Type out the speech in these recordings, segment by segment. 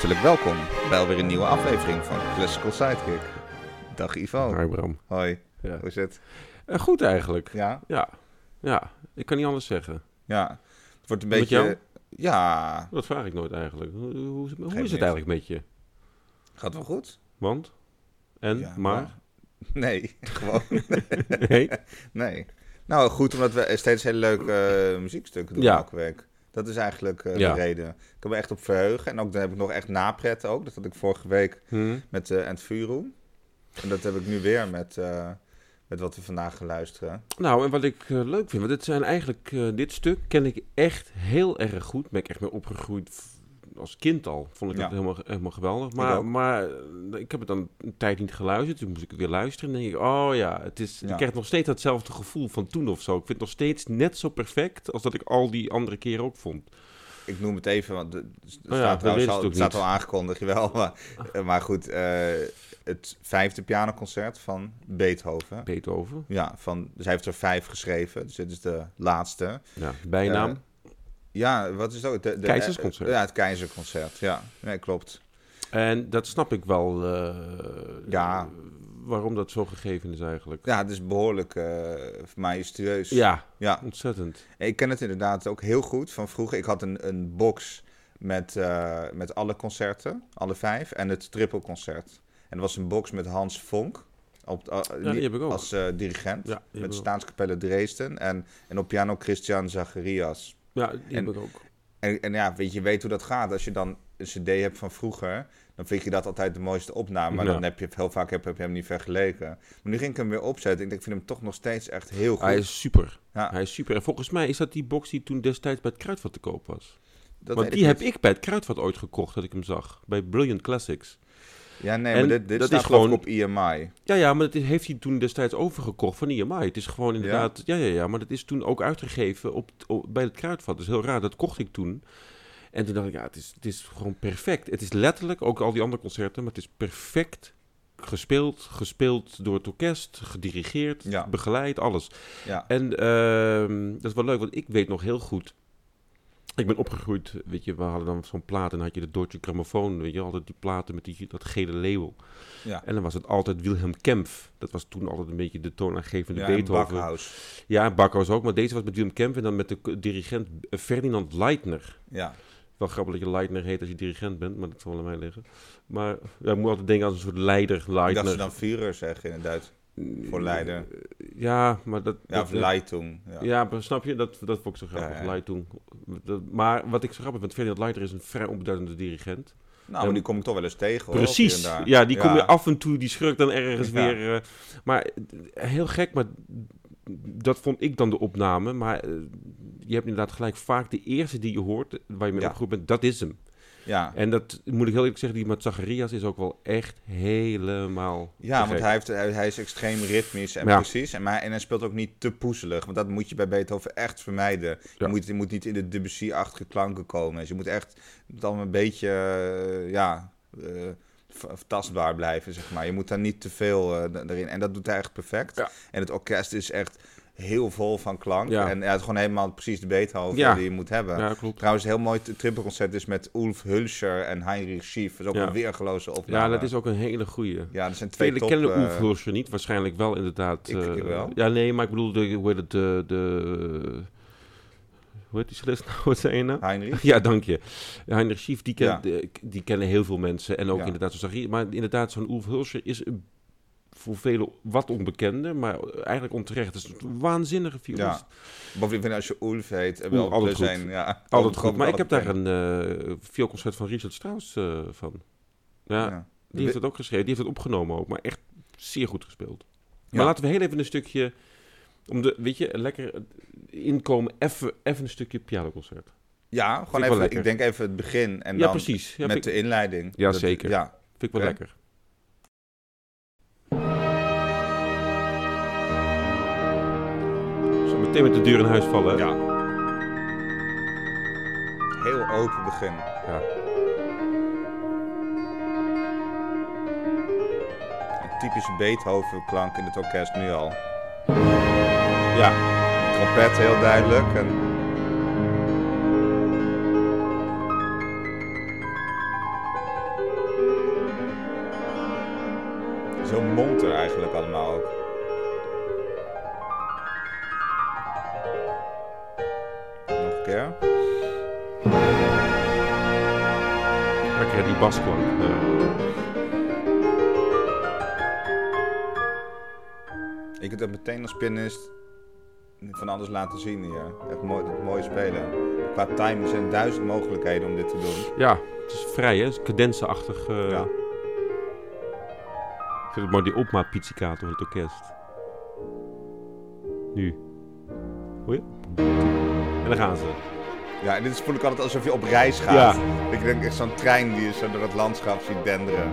Hartelijk welkom bij alweer een nieuwe aflevering van Classical Sidekick. Dag Ivo. Hi Bram. Hoi, Ja. hoe is het? Eh, goed eigenlijk. Ja? Ja. Ja, ik kan niet anders zeggen. Ja. Het wordt een Met beetje... jou? Ja, Dat vraag ik nooit eigenlijk. Hoe, hoe, hoe Geeft is niks. het eigenlijk met je? gaat wel goed. Want? En? Ja, maar? Nee, gewoon nee? nee. Nou, goed, omdat we steeds hele leuke eh, muziekstukken doen Ja. elke week. Dat is eigenlijk eh, Ja. de reden. Ik kan me echt op verheugen. En ook dan heb ik nog echt napret ook. Dat had ik vorige week Hm? met uh, Entfuru. En dat heb ik nu weer met, eh, met wat we vandaag gaan luisteren. Nou, en wat ik eh, leuk vind, want dit zijn eigenlijk, eh, dit stuk ken ik echt heel erg goed. Ben ik echt mee opgegroeid als kind al. Vond ik Ja. het helemaal, helemaal geweldig. Ik Maar, ook. maar eh, ik heb het dan een tijd niet geluisterd. Toen moest ik het weer luisteren. En denk ik, oh ja, het is, Ja. ik krijg nog steeds hetzelfde gevoel van toen of zo. Ik vind het nog steeds net zo perfect als dat ik al die andere keren ook vond. Ik noem het even, want er Oh ja, staat dat trouwens weet al, ik het staat al aangekondigd, jawel. Maar, eh, maar goed, eh, het vijfde pianoconcert van Beethoven. Beethoven. Ja, van, dus hij heeft er vijf geschreven, dus dit is de laatste. Ja, bijnaam. Ja, wat is het ook? De, de, Keizersconcert. Ja, het Keizerconcert, ja. Nee, klopt. En dat snap ik wel. eh, Ja. Waarom dat zo gegeven is eigenlijk. Ja, het is behoorlijk eh majestueus. Ja, Ja, ontzettend. ik ken het inderdaad ook heel goed van vroeger. Ik had een, een box met, eh, met alle concerten, alle vijf, en het trippelconcert. En er was een box met Hans Vonk op, Ja, die heb ik ook. als dirigent. Ja, met. Staatskapelle Dresden en, en op piano Christian Zacharias. Ja, die En- heb ik ook. En, en ja, weet je, weet hoe dat gaat. Als je dan een cd hebt van vroeger, dan vind je dat altijd de mooiste opname. Maar Ja. dan heb je heel vaak heb, heb je hem niet vergeleken. Maar nu ging ik hem weer opzetten. Ik denk, ik vind hem toch nog steeds echt heel goed. Hij is super. ja, Hij is super. En volgens mij is dat die box die toen destijds bij het Kruidvat te koop was. dat Want die heb ik bij het Kruidvat ooit gekocht, dat ik hem zag. Bij Brilliant Classics. Ja, nee, En maar dit, dit dat staat is gewoon- op E EMI. Ja, ja, maar dat heeft hij toen destijds overgekocht van IMI. Het is gewoon inderdaad... Ja, ja, ja, maar dat is toen ook uitgegeven op, op- bij het Kruidvat. Dat is heel raar, dat kocht ik toen. En toen dacht ik, ja, het is, het is gewoon perfect. Het is letterlijk, ook al die andere concerten, maar het is perfect gespeeld. Gespeeld door het orkest, gedirigeerd, Ja. begeleid, alles. Ja, En ehm, dat is wel leuk, want ik weet nog heel goed. Ik ben opgegroeid, weet je, we hadden dan zo'n plaat en dan had je de Deutsche Grammophon, weet je, altijd die platen met die, dat gele label. ja. En dan was het altijd Wilhelm Kempf. Dat was toen altijd een beetje de toonaangevende ja en Beethoven. Backhaus. Ja, Backhaus ook, maar deze was met Wilhelm Kempf en dan met de dirigent Ferdinand Leitner. Ja, Wel grappig dat je Leitner heet als je dirigent bent, maar dat zal wel aan mij liggen. Maar ja, ik moet altijd denken aan een soort leider, ik dacht ze Leitner. dan Führer zeggen in het Duits. Voor leider. Ja, maar dat... Ja, dat- of Leitung. Ja. Ja, maar snap je? Dat, dat vond ik zo grappig. Ja, ja. Leitung. Dat- maar wat ik zo grappig vind, Ferdinand Leitner is een vrij onbeduidende dirigent. Nou, maar die kom ik toch wel eens tegen. hoor, Precies. Ja, die kom je af en toe, die schurkt dan ergens weer. eh, maar eh, heel gek, maar dat vond ik dan de opname. Maar eh, je hebt inderdaad gelijk vaak de eerste die je hoort, waar je mee opgegroeid bent, dat is hem. Ja, En dat moet ik heel eerlijk zeggen, die met Zacharias is ook wel echt helemaal. Ja, want hij, heeft, hij, hij is extreem ritmisch en Ja. precies. En, maar, en hij speelt ook niet te poezelig. Want dat moet je bij Beethoven echt vermijden. Je, moet, je moet niet in de Debussy-achtige klanken komen. Dus je moet echt dan een beetje eh, ja, v- tastbaar blijven, zeg maar. Je moet daar niet te veel d- erin. En dat doet hij echt perfect. Ja. En het orkest is echt heel vol van klank. Ja. En ja, het is gewoon helemaal precies de Beethoven Ja. die je moet hebben. Ja, klopt. Trouwens, een heel mooi t- trippelconcert is met Ulf Hulscher en Heinrich Schief. Dat is ook Ja. een weergeloze opname. Ja, dat is ook een hele goeie. Ja, er zijn twee Velen top... kennen eh, Oef Hulscher niet, waarschijnlijk wel inderdaad. Ik- eh, ik wel. Ja, nee, maar ik bedoel, de, hoe heet het, de, de... Hoe heet die nou? Wat zei je nou? Heinrich. Ja, dank je. Heinrich Schief, die, ken, die, kennen heel veel mensen. En ook inderdaad, zoals. Maar inderdaad, zo'n Oef Hulscher is een- voor velen wat onbekender, maar eigenlijk onterecht. Het is een waanzinnige violist. Ja. Bovendien, als je Ulf heet, en wel Oeh, altijd plus goed. zijn. Ja, Altijd goed. Maar ik heb daar een uh, vioolconcert van Richard Strauss eh, van. Ja, Ja. die heeft het ook geschreven. Die heeft het opgenomen ook, maar echt zeer goed gespeeld. Ja. Maar laten we heel even een stukje, om de, weet je, lekker inkomen, even, even een stukje pianoconcert. Ja, gewoon ik wel even, ik denk even het begin en ja, dan precies. Met ik- de inleiding. Ja, Dat- zeker. Ja, vind ik wel lekker. meteen met de deur in huis vallen. Ja. Heel open begin. Ja. Typische Beethoven-klank in het orkest nu al. Ja. Trompet heel duidelijk. En... Zo monter eigenlijk allemaal ook. Keer. Lekker die basklank. Uh. Je kunt het meteen als pianist van alles laten zien hier. Echt mooi, mooi spelen. Qua time zijn duizend mogelijkheden om dit te doen. Ja, het is vrij hè, het is cadensenachtig. Uh... Ja. Ik vind het mooi die opmaat pizzicato van het orkest. Nu. Hoor je? En dan gaan ze. Ja, en dit is, voel ik altijd alsof je op reis gaat. Ja. Ik denk echt zo'n trein die je zo door het landschap ziet denderen.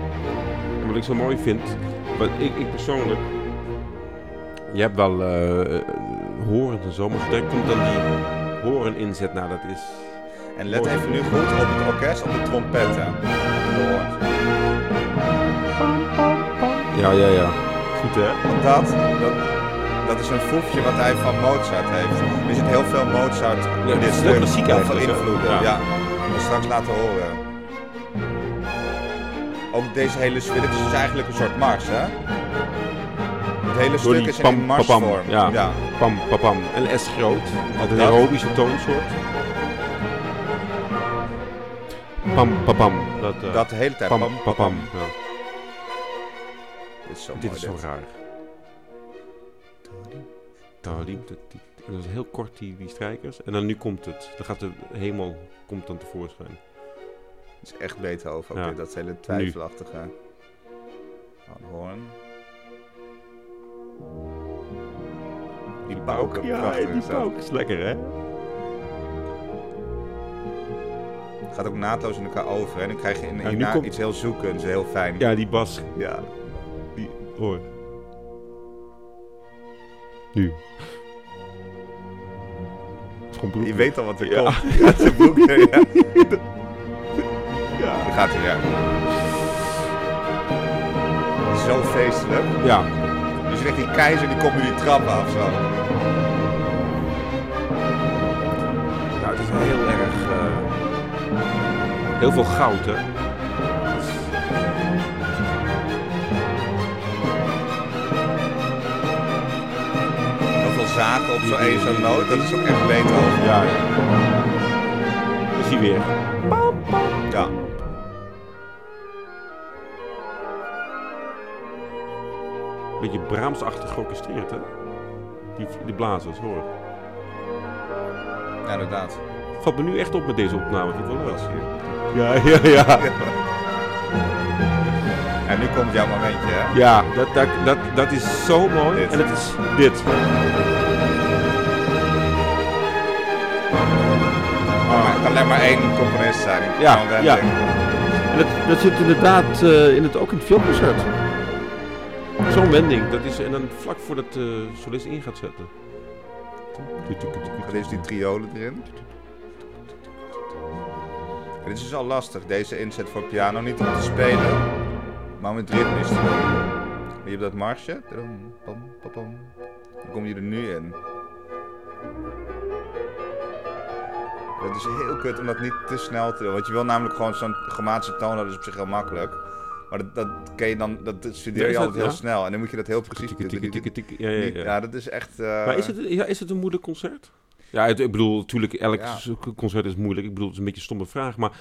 En wat ik zo mooi vind, wat ik, ik persoonlijk... Je hebt wel uh, horen en zo, maar zodra komt dan die horen inzet, nou dat is... En let even nu goed op het orkest, op de trompetten. Ja, ja, ja. Goed hè? Want dat, dat, dat is een foefje wat hij van Mozart heeft. Er zit heel veel Mozart ja, in dit stuk. klassiek Heel veel invloeden, ja. ja. We straks laten horen. Ook deze hele sfeer, dit is dus eigenlijk een soort mars, hè? Het hele stuk is in marsvorm. Ja. ja. Pam, pam, En S groot. Met een aerobische toonsoort. Pam, pam, Dat, uh, dat de hele tijd. Pam, pam, pam. Ja. Dit is zo, dit is zo raar. Dat is heel kort, die, die strijkers. En dan nu komt het. Dan gaat de hemel komt dan tevoorschijn. Het is echt Beethoven ja. dat hele twijfelachtige. Hoorn. Die pauk, ja, die pauk is lekker hè? Het gaat ook naadloos in elkaar over en dan krijg je in, ja, komt... iets heel zoekends, heel fijn. Ja, die bas. Ja. Die, hoor. Nu. Je weet al wat er komt. Ja, boek. Ja. ja. Gaat hij. Zo feestelijk. Ja. Dus je die keizer die komt nu die trap af zo. Nou, het is heel erg... Uh, heel veel goud, hè? Zagen op zo'n één zo'n noot. Dat is ook echt beter. Ja, ja. Is hij weer. Ja. Beetje Brahmsachtig georchestreerd, hè? Die, die blazers, hoor. Ja, inderdaad. Valt me nu echt op met deze opname. Vind ik wel leuk. Ja, ja, ja. En nu komt jouw momentje, hè? Ja, dat, dat, dat, dat is zo mooi. En het is dit. Alleen maar één componist zijn. Ja, ja. En dat, dat zit inderdaad uh, in het, ook in het filmconcert. Zo'n wending. Dat is, en dan vlak voordat de uh, solist in gaat zetten. Gaat eerst die triolen erin. En dit is al lastig, deze inzet voor piano. Niet om te spelen, maar om het ritmisch te doen. Je hebt dat marsje. Dan kom je er nu in. Het is heel kut om dat niet te snel te doen. Want je wil namelijk gewoon zo'n chromatische toon, dat is op zich heel makkelijk. Maar dat, dat, ken je dan, dat studeer je altijd heel snel. En dan moet je dat heel precies doen. Ja, dat is echt... Uh... Maar is het, ja, is het een moeilijk concert? Ja, ik bedoel, natuurlijk, elk concert is moeilijk. Ik bedoel, het is een beetje een stomme vraag. Maar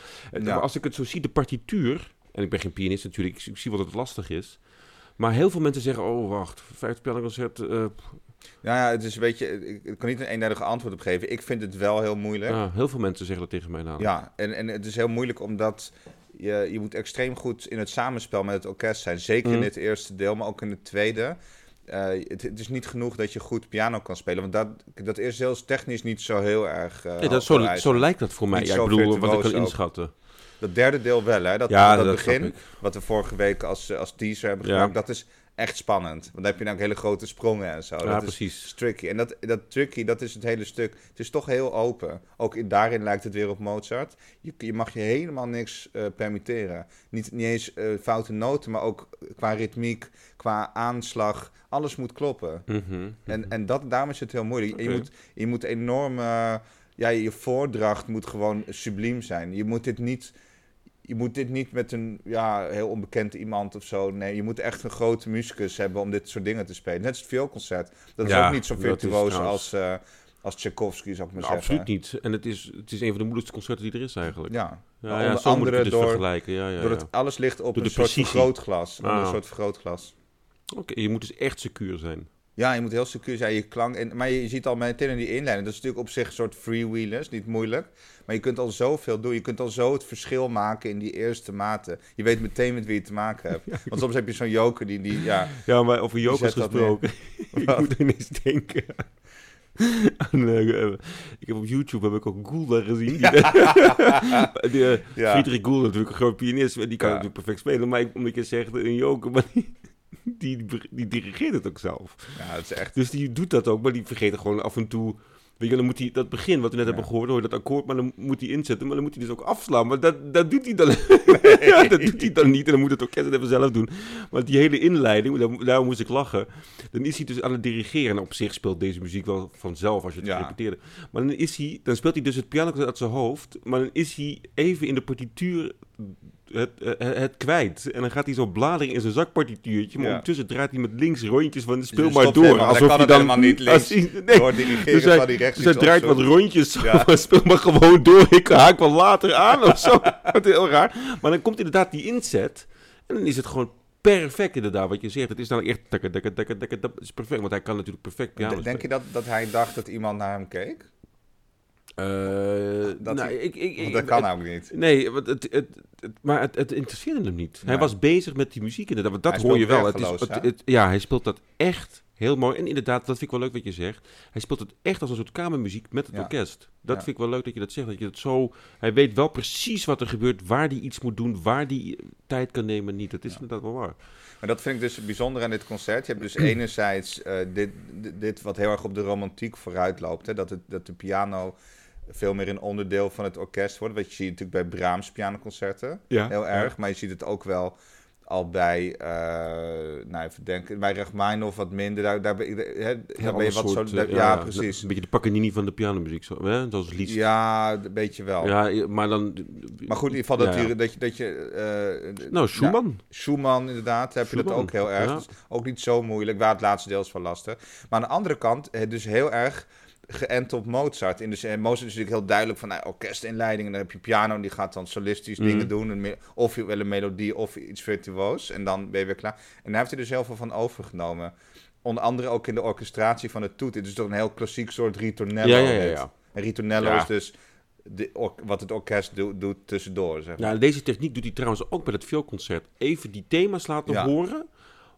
als ik het zo zie, de partituur... En ik ben geen pianist natuurlijk, ik, zie wat het lastig is. Maar heel veel mensen zeggen, oh wacht, vijfde pianoconcert, uh, nou ja, het is een beetje, ik kan niet een eenduidig antwoord op geven. Ik vind het wel heel moeilijk. Ja, heel veel mensen zeggen dat tegen mij nou. Ja, en, en het is heel moeilijk omdat je, je moet extreem goed in het samenspel met het orkest zijn. Zeker in mhm. het eerste deel, maar ook in het tweede. Uh, het, het, is niet genoeg dat je goed piano kan spelen. Want dat, dat eerste deel is technisch niet zo heel erg. Uh, nee, dat zo, zo lijkt dat voor mij. ja, ik bedoel, wat ik kan inschatten. Dat derde deel wel, hè? Dat, ja, dat, begin, wat we vorige week als, als teaser hebben gemaakt, dat is echt spannend. Want dan heb je nou hele grote sprongen en zo. Ja, dat precies. Is tricky. En dat, dat tricky, dat is het hele stuk. Het is toch heel open. Ook in, daarin lijkt het weer op Mozart. Je, je mag je helemaal niks uh, permitteren. Niet, niet eens uh, foute noten, maar ook qua ritmiek, qua aanslag. Alles moet kloppen. Mm -hmm, En, en dat, daarom is het heel moeilijk. Je, moet, je moet enorm... Uh, ja, je voordracht moet gewoon subliem zijn. Je moet dit niet je moet dit niet met een ja, heel onbekend iemand of zo. Nee, je moet echt een grote muzikus hebben om dit soort dingen te spelen. Net als het vioolconcert. Dat is Ja, ook niet zo is virtuoos als, eh als Tchaikovsky, zou ik maar Nou, zeggen. absoluut niet. En het is, het is een van de moeilijkste concerten die er is eigenlijk. Ja, Ja, onder ik andere het dus door- vergelijken. Ja, ja, doordat ja. alles ligt op Door een soort vergrootglas. Onder een Ah. soort vergrootglas. Oké, je moet dus echt secuur zijn. Ja, je moet heel secuur zijn, je klank. En, maar je ziet al meteen in die inleiding, dat is natuurlijk op zich een soort freewheelers, niet moeilijk. Maar je kunt al zoveel doen. Je kunt al zo het verschil maken in die eerste maten. Je weet meteen met wie je te maken hebt. Want soms heb je zo'n joker die, die ja... Ja, maar over jokers gesproken. ik moet ineens denken aan... eh, ik heb op YouTube heb ik ook Goulda gezien. Die, die, eh, Ja. Friedrich Goulda natuurlijk een groot pianist. Die kan natuurlijk perfect spelen. Maar ik, omdat je zegt een joker, maar die, die, die, dirigeert het ook zelf. Ja, het is echt... Dus die doet dat ook, maar die vergeet er gewoon af en toe... Weet je, dan moet hij dat begin wat we net Ja. hebben gehoord, hoor dat akkoord, maar dan moet hij inzetten, maar dan moet hij dus ook afslaan. Maar dat, dat doet hij dan, ja, dat doet hij dan niet en dan moet het orkest het even zelf doen. Maar die hele inleiding, daar, daarom moest ik lachen, dan is hij dus aan het dirigeren. En op zich speelt deze muziek wel vanzelf als je het Ja. repeteerde. Maar dan, is hij, dan speelt hij dus het piano uit zijn hoofd, maar dan is hij even in de partituur het, eh, het kwijt. En dan gaat hij zo bladeren in zijn zakpartituurtje, maar Ja. ondertussen draait hij met links rondjes van speel Dus maar door. helemaal. Hij kan het helemaal niet links hij- nee, Door dirigeren dus hij, van die rechts dus hij draait wat rondjes, Ja. maar speel maar gewoon door. Ik haak wel later aan of zo. Heel raar. Maar dan komt inderdaad die inzet. En dan is het gewoon perfect inderdaad wat je zegt. Het is dan echt... Dat is perfect. Want hij kan natuurlijk perfect piano Denk je dat, dat hij dacht dat iemand naar hem keek? Eh, Dat nou, hij- ik, ik, dat kan het- ook niet. Nee, want het, het, het- maar het, het interesseerde hem niet. Hij was bezig met die muziek inderdaad. Want dat Hij hoor je wel. Het is, ja, hij speelt dat echt heel mooi. En inderdaad, dat vind ik wel leuk wat je zegt. Hij speelt het echt als een soort kamermuziek met het Ja. orkest. Dat Ja. vind ik wel leuk dat je dat zegt. Dat je het zo... Hij weet wel precies wat er gebeurt, waar hij iets moet doen, waar hij tijd kan nemen, niet. Dat is Ja. inderdaad wel waar. Maar dat vind ik dus bijzonder aan dit concert. Je hebt dus enerzijds eh, dit, dit, dit wat heel erg op de romantiek vooruit loopt. Hè? Dat, het, dat de piano veel meer een onderdeel van het orkest wordt. Wat je ziet natuurlijk bij Brahms pianoconcerten. Ja. Heel erg. Maar je ziet het ook wel al bij, eh nou even denken, bij Rachmaninoff wat minder. Daar, daar, ben, je- hè, daar ben je wat zo... daar- ja, precies. Een beetje de Paganini van de pianomuziek, zo, hè? zoals Liszt. Ja, een beetje wel. Ja, maar dan... Maar goed, in ieder geval dat, je, dat je... Dat je eh, Nou, Schumann. Schumann, inderdaad, heb je dat ook heel erg. Dus ook niet zo moeilijk, waar het laatste deel is van lastig. Maar aan de andere kant, eh, dus heel erg geënt op Mozart. In de, eh, Mozart is natuurlijk heel duidelijk van nou, orkestinleiding. En dan heb je piano, en die gaat dan solistisch Mhm. dingen doen. Of je wel een melodie of iets virtuoos. En dan ben je weer klaar. En daar heeft hij dus heel veel van overgenomen. Onder andere ook in de orchestratie van het toet. Dit is toch een heel klassiek soort ritornello. Ja, ja, ja. En ritornello Ja. is dus de, wat het orkest doet doet tussendoor, zeg maar. Ja, deze techniek doet hij trouwens ook bij het vioolconcert. Even die thema's laten Ja. horen,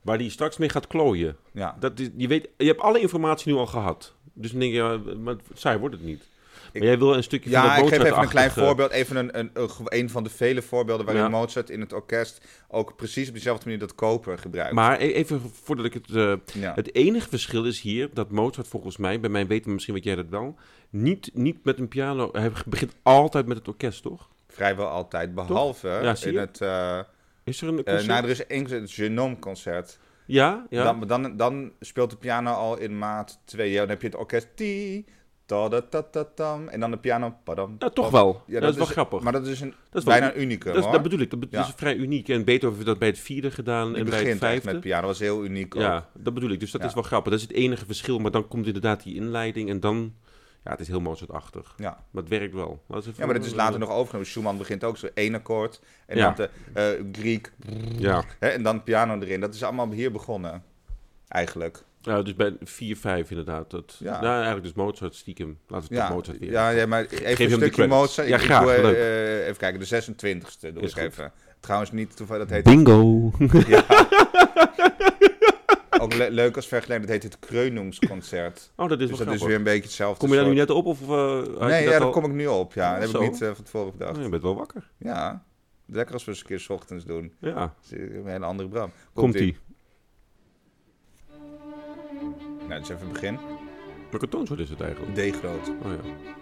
waar hij straks mee gaat klooien. Ja. Dat is, je, weet, je hebt alle informatie nu al gehad. Dus dan denk je, ja, maar saai wordt het niet. Ik- maar jij wil een stukje van Ja, dat ik geef even een klein voorbeeld. Even een, een, een, van de vele voorbeelden waarin Ja. Mozart in het orkest ook precies op dezelfde manier dat koper gebruikt. Maar e- even voordat ik het... eh, ja. Het enige verschil is hier dat Mozart volgens mij, bij mijn weten misschien weet jij dat wel, niet, niet met een piano... Hij begint altijd met het orkest, toch? Vrijwel altijd, behalve in het... eh Is er een eh, concert? nou, er is één het Genome-concert. Ja, ja. Dan, dan, dan speelt de piano al in maat 2. Ja, dan heb je het orkest... Ti, ta, da, ta, ta, tam, en dan de piano... Padam, ja, toch wel. Ja, dat, is wel grappig. Maar dat is een, dat is wel- bijna een unicum, dat, is- dat bedoel ik. Dat, Ja. is vrij uniek. En Beethoven heeft dat bij het vierde gedaan Die en bij het vijfde. met piano, dat was heel uniek ook. Ja, dat bedoel ik. Dus dat Ja. is wel grappig. Dat is het enige verschil. Maar dan komt inderdaad die inleiding en dan... Ja, het is heel Mozart-achtig. Ja. Maar het werkt wel. Dat is Ja, maar dat is later nog overgenomen. Schumann begint ook zo één akkoord. En Ja. dan de eh, Griek. Ja. Hè, en dan piano erin. Dat is allemaal hier begonnen. Eigenlijk. ja, dus bij 4, 5 inderdaad. Dat, Ja. Nou, eigenlijk dus Mozart stiekem. Laten we het Ja, Mozart weer. ja, ja, maar even een stukje. Mozart. Ja, Ik- ik graag, doe, eh, leuk. eh, even kijken, de 26e doe ik even. Trouwens niet toevallig, dat heet Bingo! ja. ook le- leuk als vergelijking. Dat heet het Kreunungsconcert. Oh, dat is Dus wel dat is weer een beetje hetzelfde Kom je daar nu net op? Of, uh, je Nee, ja, al- daar kom ik nu op. Ja, dat heb Zo. ik niet eh, van tevoren bedacht. Oh, je bent wel wakker. Ja, lekker als we eens een keer 's ochtends doen. Ja, Dat is een hele andere Bram. komt-ie. Nou, dat is even het begin. Welke toonsoort is het eigenlijk? D groot. Oh ja.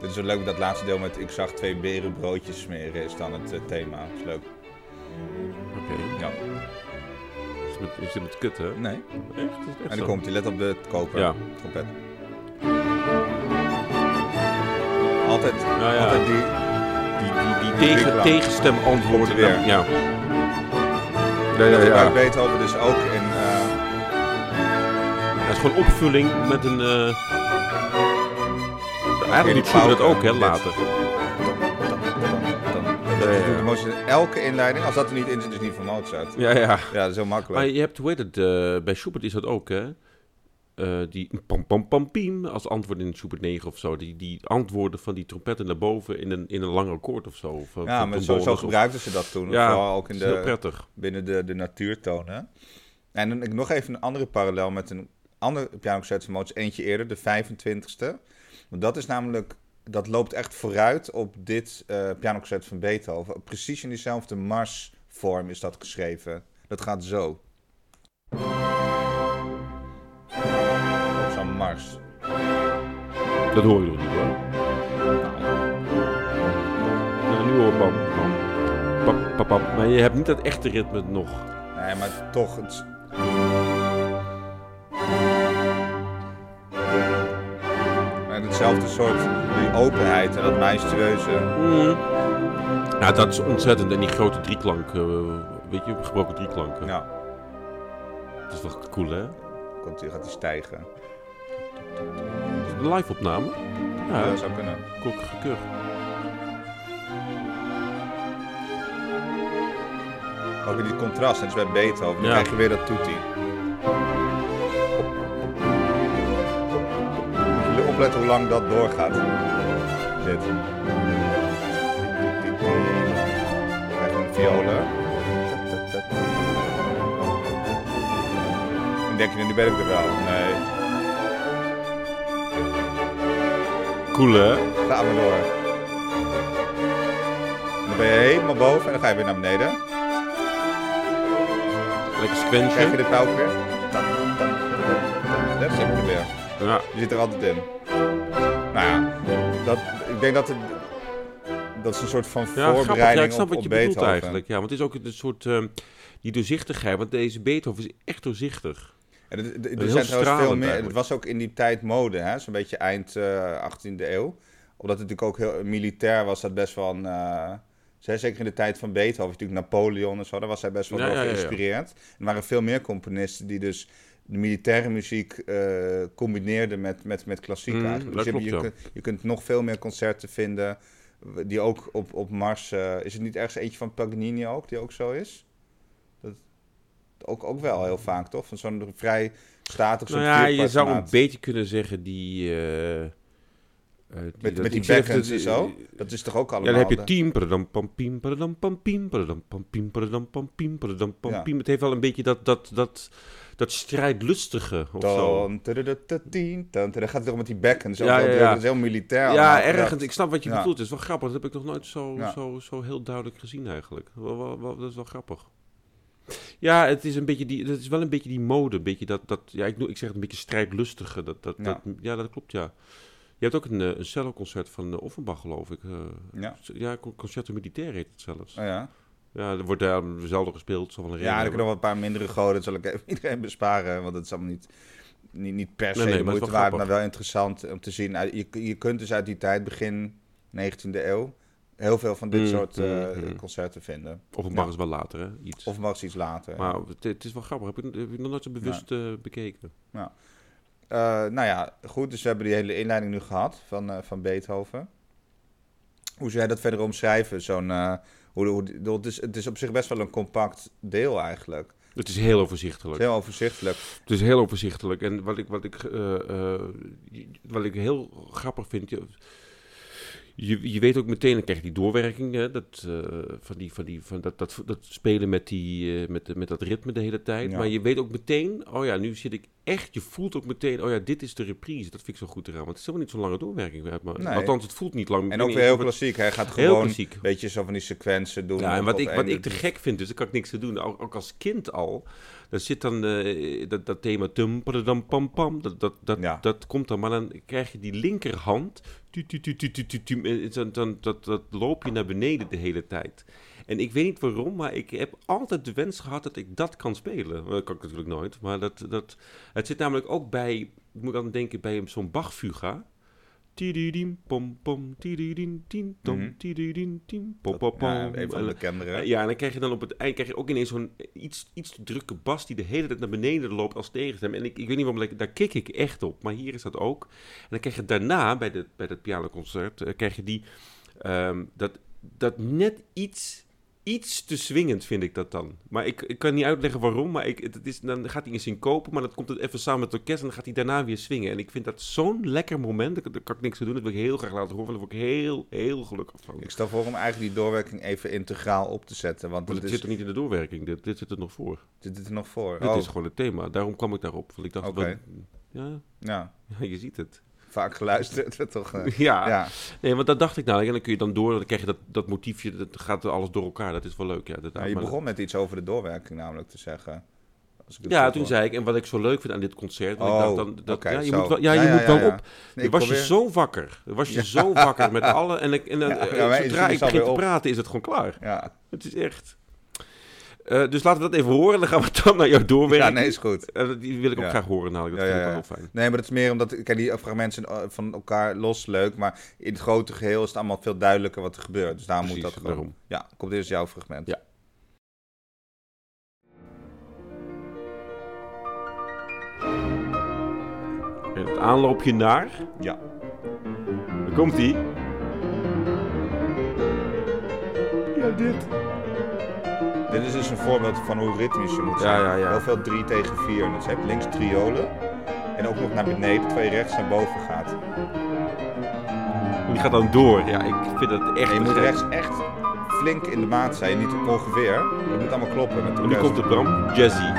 Dit is zo leuk dat laatste deel met ik zag twee beren broodjes smeren is dan het eh, thema. Dat is leuk. Oké. Ja. Is, het met, is het met kut, hè? Nee. Echt? Echt En dan komt hij, let op de koper. Ja. Trompet. Altijd, ja. altijd die... Die, die, tegen, tegenstem antwoorden. Weer. Ja. Ja, dat ja, ja. Beethoven dus ook in... eh, Het is gewoon opvulling met een... eh Eigenlijk doet Schubert dat ook, hè, dit. Dat is de elke inleiding. Als dat er niet in zit, is het niet van Mozart. Ja, ja. Ja, dat is heel makkelijk. Maar je hebt, hoe heet het, eh, bij Schubert is dat ook, hè? Eh, die pam pam pam piem als antwoord in Schubert 9 of zo. Die, die antwoorden van die trompetten naar boven in een, in een lang akkoord of zo. Of, ja, maar zo, zo of- gebruikten ze dat toen. Ja, Vooral ook in is heel de, prettig. binnen de, de natuurtonen. En dan ik nog even een andere parallel met een ander pianoconcert van Mozart. Eentje eerder, de 25ste. Want dat is namelijk... Dat loopt echt vooruit op dit eh pianoconcert van Beethoven. Precies in diezelfde marsvorm is dat geschreven. Dat gaat zo. Op zo'n mars. Dat hoor je nog niet, hoor. Nou, nu hoor pam, pam, pam, pam. Maar je hebt niet dat echte ritme nog. Nee, maar toch. Het... hetzelfde soort die openheid en dat majestueuze. Mm. Ja, dat is ontzettend. En die grote drieklank, eh, weet je, gebroken drieklanken. Ja, Dat is wel cool, hè? komt die, gaat die stijgen. Is een live-opname? Ja, Ja, dat zou kunnen. kok gekeurd. Ook in die contrast, net als bij Beethoven. Dan Ja. krijg je weer dat toetie. Je hoe lang dat doorgaat. Dit. Je een violen. En denk je, nu ben ik er wel. Nee, Cool, hè? ga maar door. En dan ben je helemaal boven en dan ga je weer naar beneden. Lekker Krijg je nou ook weer? Daar zit ik er weer. Ja. Die zit er altijd in. Nou ja, dat, ik denk dat het, dat is een soort van Ja, grappig. Ja, voorbereiding ik snap op, wat je bedoelt Beethoven. eigenlijk. Ja, want het is ook een soort... ehm, die doorzichtigheid, want deze Beethoven is echt doorzichtig. En het- het- er zijn trouwens veel meer. Het was ook in die tijd mode, hè? zo'n beetje eind eh 18e eeuw. Omdat het natuurlijk ook heel militair was, dat best wel eh, zeker in de tijd van Beethoven, natuurlijk Napoleon en zo, daar was hij best wel Ja, door ja, ja, ja. geïnspireerd. Er waren veel meer componisten die dus de militaire muziek eh, combineerden met, met, met klassiek Mm, eigenlijk. Dus je, klopt, je, kunt, je kunt nog veel meer concerten vinden die ook op, op Mars... eh, is het niet ergens eentje van Paganini ook, die ook zo is? Dat, ook, ook wel heel vaak, toch? Van zo'n vrij statig soort Nou ja, je zou een beetje kunnen zeggen die... eh, die- Met, dat- met die dat- en zo. Dat is toch ook Ja, allemaal... dan heb je de- team, padadam, pam, piem, padadam, pam, piem, padadam, pam, piem, padadam, pam, piem, padadam, pam, Ja. piem. Het heeft wel een beetje dat, dat, dat, dat strijdlustige of zo. Dan, gaat het toch met die. Ja, ook ja, ja. Dat is heel militair. Ja, ergens. Ik snap wat je bedoelt. Het is wel grappig. Dat heb ik nog nooit zo, zo, zo heel duidelijk gezien eigenlijk. Dat is wel grappig. Ja, het is een beetje die, het is wel een beetje die mode. Een beetje dat, dat, ja, ik, ik zeg het een beetje strijdlustige. Dat, dat, Ja. dat, ja, dat klopt, ja. Je hebt ook een, eh, een celloconcert van uh, Offenbach, geloof ik. eh. Ja. ja, Con- Concerto Militaire heet het zelfs. Oh, ja. Ja, er wordt daar zelden gespeeld. Zal wel een ja, er kunnen nog wel een paar mindere goden. Dat zal ik even iedereen besparen. Want het is allemaal niet, niet, niet per se Nee, het moeite waard. Maar wel interessant om te zien. Uit- Je, je kunt dus uit die tijd, begin 19e eeuw... heel veel van dit Mm, soort eh, mm, mm. concerten vinden. Offenbach Ja. is wel later, hè? Iets. Of mag iets later. maar het, het is wel grappig. Heb je nog nooit zo bewust eh, bekeken? Eh, nou ja, goed. Dus we hebben die hele inleiding nu gehad van, van Beethoven. Hoe zou jij dat verder omschrijven? Zo'n, hoe, hoe, het, is, het is op zich best wel een compact deel eigenlijk. Het is heel Het overzichtelijk. is heel overzichtelijk. Het is heel overzichtelijk. En wat ik, wat ik, eh, eh, wat ik heel grappig vind. Je, je, je weet ook meteen, dan krijg je die doorwerking. Hè, dat, eh, van die, van die, van dat, dat, dat spelen met, die, eh, met, met dat ritme de hele tijd. Ja. Maar je weet ook meteen, oh ja, nu zit ik echt. Je voelt ook meteen, oh ja, dit is de reprise. Dat vind ik zo goed eraan. Want het is helemaal niet zo'n lange doorwerking. Nee. Althans, het voelt niet lang. En ook weer heel klassiek. Hij gaat gewoon een beetje zo van die sequenties doen. Ja, en wat ik, wat ik te gek vind, dus daar kan ik niks te doen. Ook, ook als kind al. Daar zit dan eh, dat, dat thema tum, padadam, pam, pam. Dat, dat, dat, Ja. dat komt dan. Maar dan krijg je die linkerhand. Tu, tu, tu, tu, tu, tu, tu, en dan, dan, dat, dat loop je naar beneden de hele tijd. En ik weet niet waarom, maar ik heb altijd de wens gehad dat ik dat kan spelen. Dat kan ik natuurlijk nooit. Maar dat, dat, het zit namelijk ook bij, ik moet aan denken bij zo'n Bach-fuga. Tididiem, pom, pom, tien, tom, Mhm. tien, pom, pom, een van de En- bekendere. ja, en dan krijg je dan op het eind krijg je ook ineens zo'n iets, iets te drukke bas die de hele tijd naar beneden loopt als tegenstem. En ik, ik weet niet waarom, daar kik ik echt op. Maar hier is dat ook. En dan krijg je daarna, bij, de, bij dat pianoconcert, eh, krijg je die, ehm, dat, dat net iets, iets te swingend vind ik dat dan. Maar ik, ik kan niet uitleggen waarom, maar ik, het is, dan gaat hij in syncope, maar dan komt het even samen met het orkest en dan gaat hij daarna weer swingen. En ik vind dat zo'n lekker moment, daar, daar kan ik niks aan doen, dat wil ik heel graag laten horen, daar word ik heel, heel gelukkig van. Ik stel voor om eigenlijk die doorwerking even integraal op te zetten. Want is, zit er niet in de doorwerking, dit, dit zit er nog voor. zit het er nog voor. Dit oh, is gewoon het thema. Daarom kwam ik daarop. Want ik dacht, Oké. ja, ja, ja, je ziet het. Vaak geluisterd. toch, eh, Ja. ja. nee, want dat dacht ik nou. En dan kun je dan door, dan krijg je dat, dat motiefje, dat gaat alles door elkaar. Dat is wel leuk, ja. Dat, Ja, je begon met iets over de doorwerking namelijk te zeggen. Als ik het ja, toen hoor. zei ik, en wat ik zo leuk vind aan dit concert, want ik Oh, dacht dan, dat, ja, je zo. moet wel, ja, je Ja, moet wel op. Nee, was je zo wakker. Was je zo wakker met alle, en, ik- en eh, zodra ik het begin te praten, is het gewoon klaar. Ja. Het is echt... Eh, dus laten we dat even horen, dan gaan we dan naar jouw doorwerking. ja, nee, is goed. Eh, die wil ik ook Ja. graag horen, namelijk. Dat Ja, vind ik ja. wel fijn. Nee, maar dat is meer omdat kijk, die fragmenten zijn, eh, van elkaar los leuk, maar in het grote geheel is het allemaal veel duidelijker wat er gebeurt. Dus daarom moet dat gewoon. daarom. Ja, komt eerst jouw fragment. Ja. En het aanloopje naar... Ja. Daar komt ie. Ja, dit. Dit is dus een voorbeeld van hoe ritmisch je moet Ja, zijn. ja, ja. Heel veel 3 tegen 4. Dus je hebt links triolen en ook nog naar beneden, terwijl je rechts naar boven gaat. Die gaat dan door. Ja, ik vind dat echt En je moet gek. rechts echt flink in de maat zijn, niet ongeveer. Het moet allemaal kloppen met de En nu komt het Bram. Jazzy.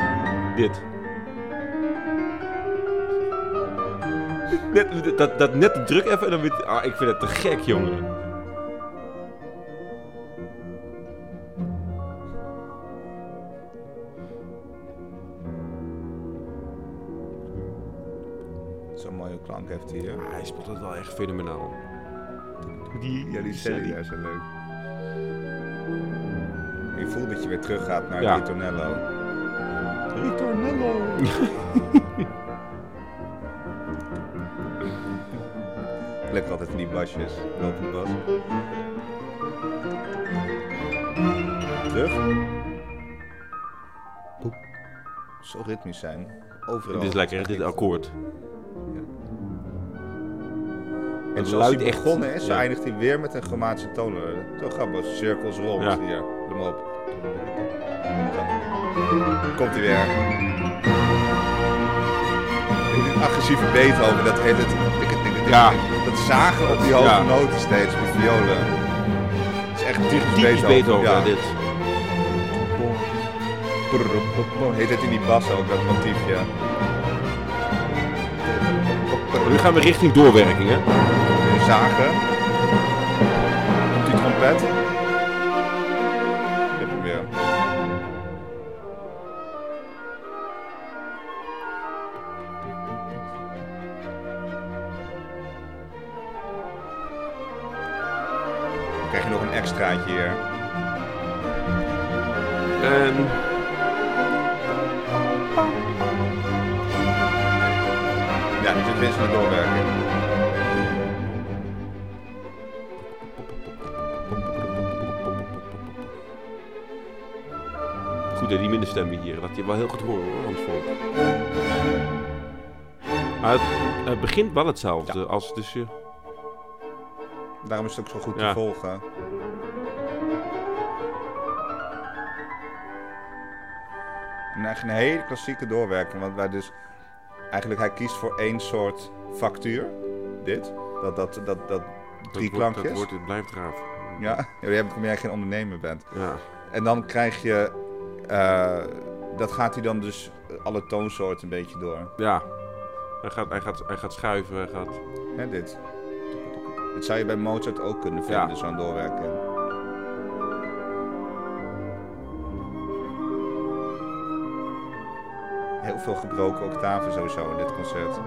Dit. Net, dat, dat net de druk even en dan weer... Ah, ik vind het te gek, jongen. Klank heeft hij hier. Hij speelt het wel echt fenomenaal. Die, Ja, die is wel leuk. Je voelt dat je weer teruggaat naar Ja. het ritornello. Ritornello! Lekker altijd van die basjes. Lopend bas. Terug. Zo ritmisch zijn. Overal. Dit is lekker, dit akkoord. En zoals luidt hij echt. begonnen is, Ja. eindigt hij weer met een chromatische toon. Zo grappig, cirkels rond Ja. hier. Hem op. Komt hij weer. Agressieve Beethoven, dat heet het. Ja. Dat zagen op die hoge noten steeds, op die violen. Het is echt typisch Typisch Beethoven, ja. dit. Heet het in die bas ook, dat motiefje. Nu gaan we richting doorwerking, hè? Zagen. Komt die trompet. Je wel heel goed horen, hoor, Hans Volk. Maar het, het begint wel hetzelfde als dus je... Daarom is het ook zo goed Ja. te volgen. En eigenlijk een hele klassieke doorwerking, want wij dus eigenlijk hij kiest voor één soort factuur. Dit, dat, dat, dat, dat drie dat wordt- klankjes. Dat wordt, het blijft gaaf. Ja, ja, je hebt omdat jij geen ondernemer bent. Ja. En dan krijg je, eh, dat gaat hij dan dus alle toonsoorten een beetje door. Ja. Hij gaat, hij gaat, hij gaat schuiven, hij gaat... Hè, dit. Dit zou je bij Mozart ook kunnen vinden, Ja. zo'n doorwerking. Heel veel gebroken octaven sowieso in dit concert.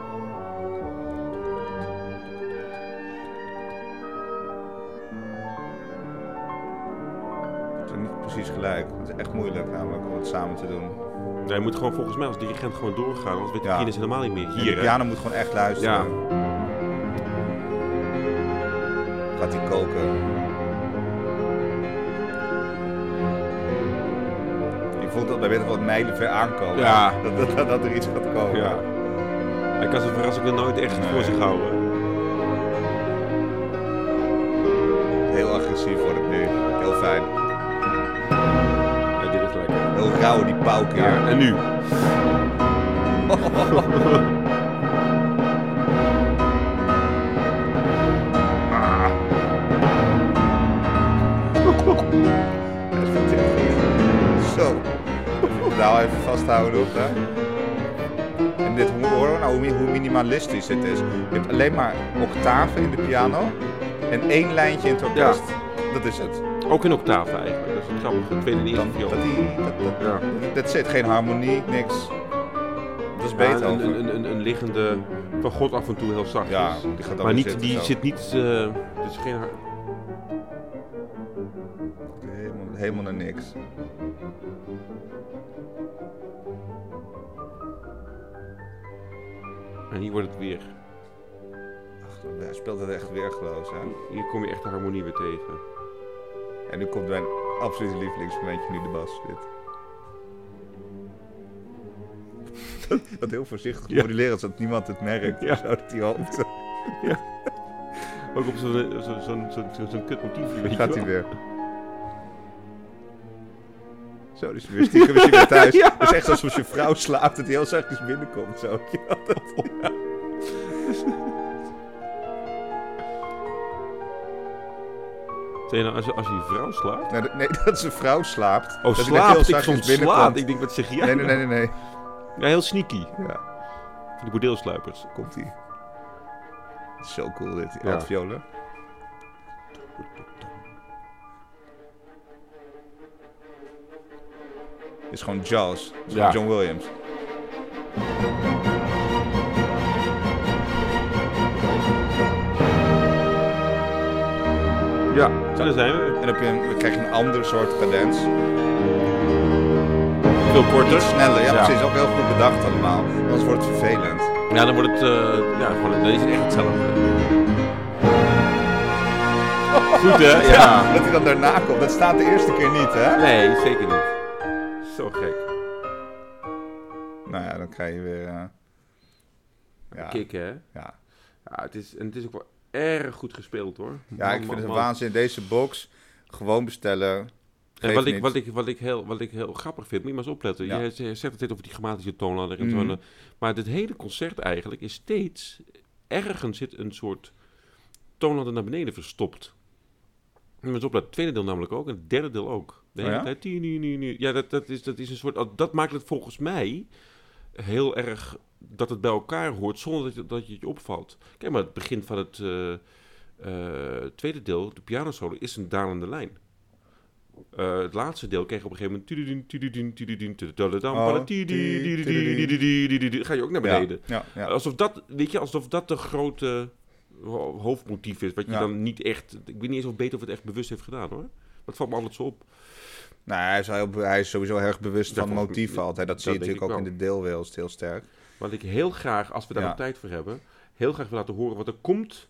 Het is niet precies gelijk. Het is echt moeilijk namelijk om het samen te doen. Nee, je moet gewoon volgens mij als dirigent gewoon doorgaan, anders weet de Ja. pianist helemaal niet meer. En Hier, hè? piano moet gewoon echt luisteren. Ja. Gaat hij koken. Je voelt dat bij weet wat mijlen ver aankomen. Ja. Dat, dat, dat, dat er iets gaat komen. Ja. Hij kan zijn verrassingen nooit echt Nee. voor zich houden. Heel agressief wordt het nu. Heel fijn. Rauw die pauw keer. Ja, en nu? Zo. Nou, even vasthouden op, hè. En dit, hoor nou hoe, mi- hoe minimalistisch dit is. Je hebt alleen maar octaven in de piano en één lijntje in het orkest. Dat is het. Ook in octaven eigenlijk. Dat tweede dat, die, dat, dat, Ja. dat zit geen harmonie, niks. Dat is Ja, beter. een, een, een, een liggende van God af en toe heel zacht Ja, die gaat Maar niet, die zo. zit niet... het is geen... har- Helemaal, helemaal naar niks. En hier wordt het weer. Ach, hij speelt het echt weergeloos, hè. Hier kom je echt de harmonie weer tegen. En nu komt mijn absolute lievelingsmomentje, nu de bas zit. Dat, heel voorzichtig Ja. moduleren, zodat niemand het merkt. Ja. Zodat die hoofd zo Ook op zo'n zo, zo, zo'n zo'n zo'n kut je gaat hij weer. Zo, dus weer stiekem weer thuis. Ja. Dat is echt alsof je vrouw slaapt dat hij heel zachtjes binnenkomt. Zo. Ja, dat, Zeg je nou, als, als je vrouw slaapt? Nee, dat- nee, dat zijn vrouw slaapt. Oh, dat slaapt. Ik soms binnenkomt. slaapt. Ik denk, wat zeg jij? Nee, nee, nee, nee, nee. Ja, heel sneaky. Ja, Van die bordeelsluipers. komt hij. Zo cool dit, Ja. altviolen. Dit is gewoon jazz. Het is Ja. John Williams. Ja, zo daar zijn we. En dan, heb je een, dan krijg je een ander soort cadens. Veel korter. Iets sneller, ja, Ja. precies. Ook heel goed bedacht allemaal. Anders wordt het vervelend. Ja, dan wordt het... eh, ja, gewoon, dan is het echt hetzelfde. Goed, hè? Ja. Dat hij dan daarna komt, dat staat de eerste keer niet, hè? Nee, zeker niet. Zo gek. Nou ja, dan krijg je weer... eh, ja, Kicken, hè? ja. Ja, het is, en het is ook wel erg goed gespeeld, hoor. ja, Man, ik vind man, het een man. waanzin. Deze box, gewoon bestellen. En wat ik, wat, ik, wat, ik heel, wat ik heel grappig vind, moet je maar eens opletten. Ja. Je, zegt het over die grammatische toonladder en zo. Mhm. en, Maar dit hele concert eigenlijk is steeds... Ergens zit een soort toonladder naar beneden verstopt. Moet je eens opletten. Het tweede deel namelijk ook en het derde deel ook. De Oh hele ja? tijd... Ja, dat, dat, is, dat is een soort... Dat maakt het volgens mij heel erg dat het bij elkaar hoort zonder dat je, dat je het opvalt. Kijk maar, het begin van het eh, eh, tweede deel, de pianosolo, is een dalende lijn. Eh, het laatste deel kreeg op een gegeven moment... Ga je ook naar beneden. Alsof, dat, weet je, alsof dat de grote hoofdmotief is. Wat je dan niet echt... Ik weet niet eens of Beethoven het echt bewust heeft gedaan hoor. Dat valt me altijd zo op. Nou, hij is, hij is sowieso heel erg bewust dat van motieven altijd. Dat, dat zie je natuurlijk ook in de deelwereld heel sterk. Wat ik heel graag, als we daar Ja. nog tijd voor hebben... heel graag wil laten horen wat er komt...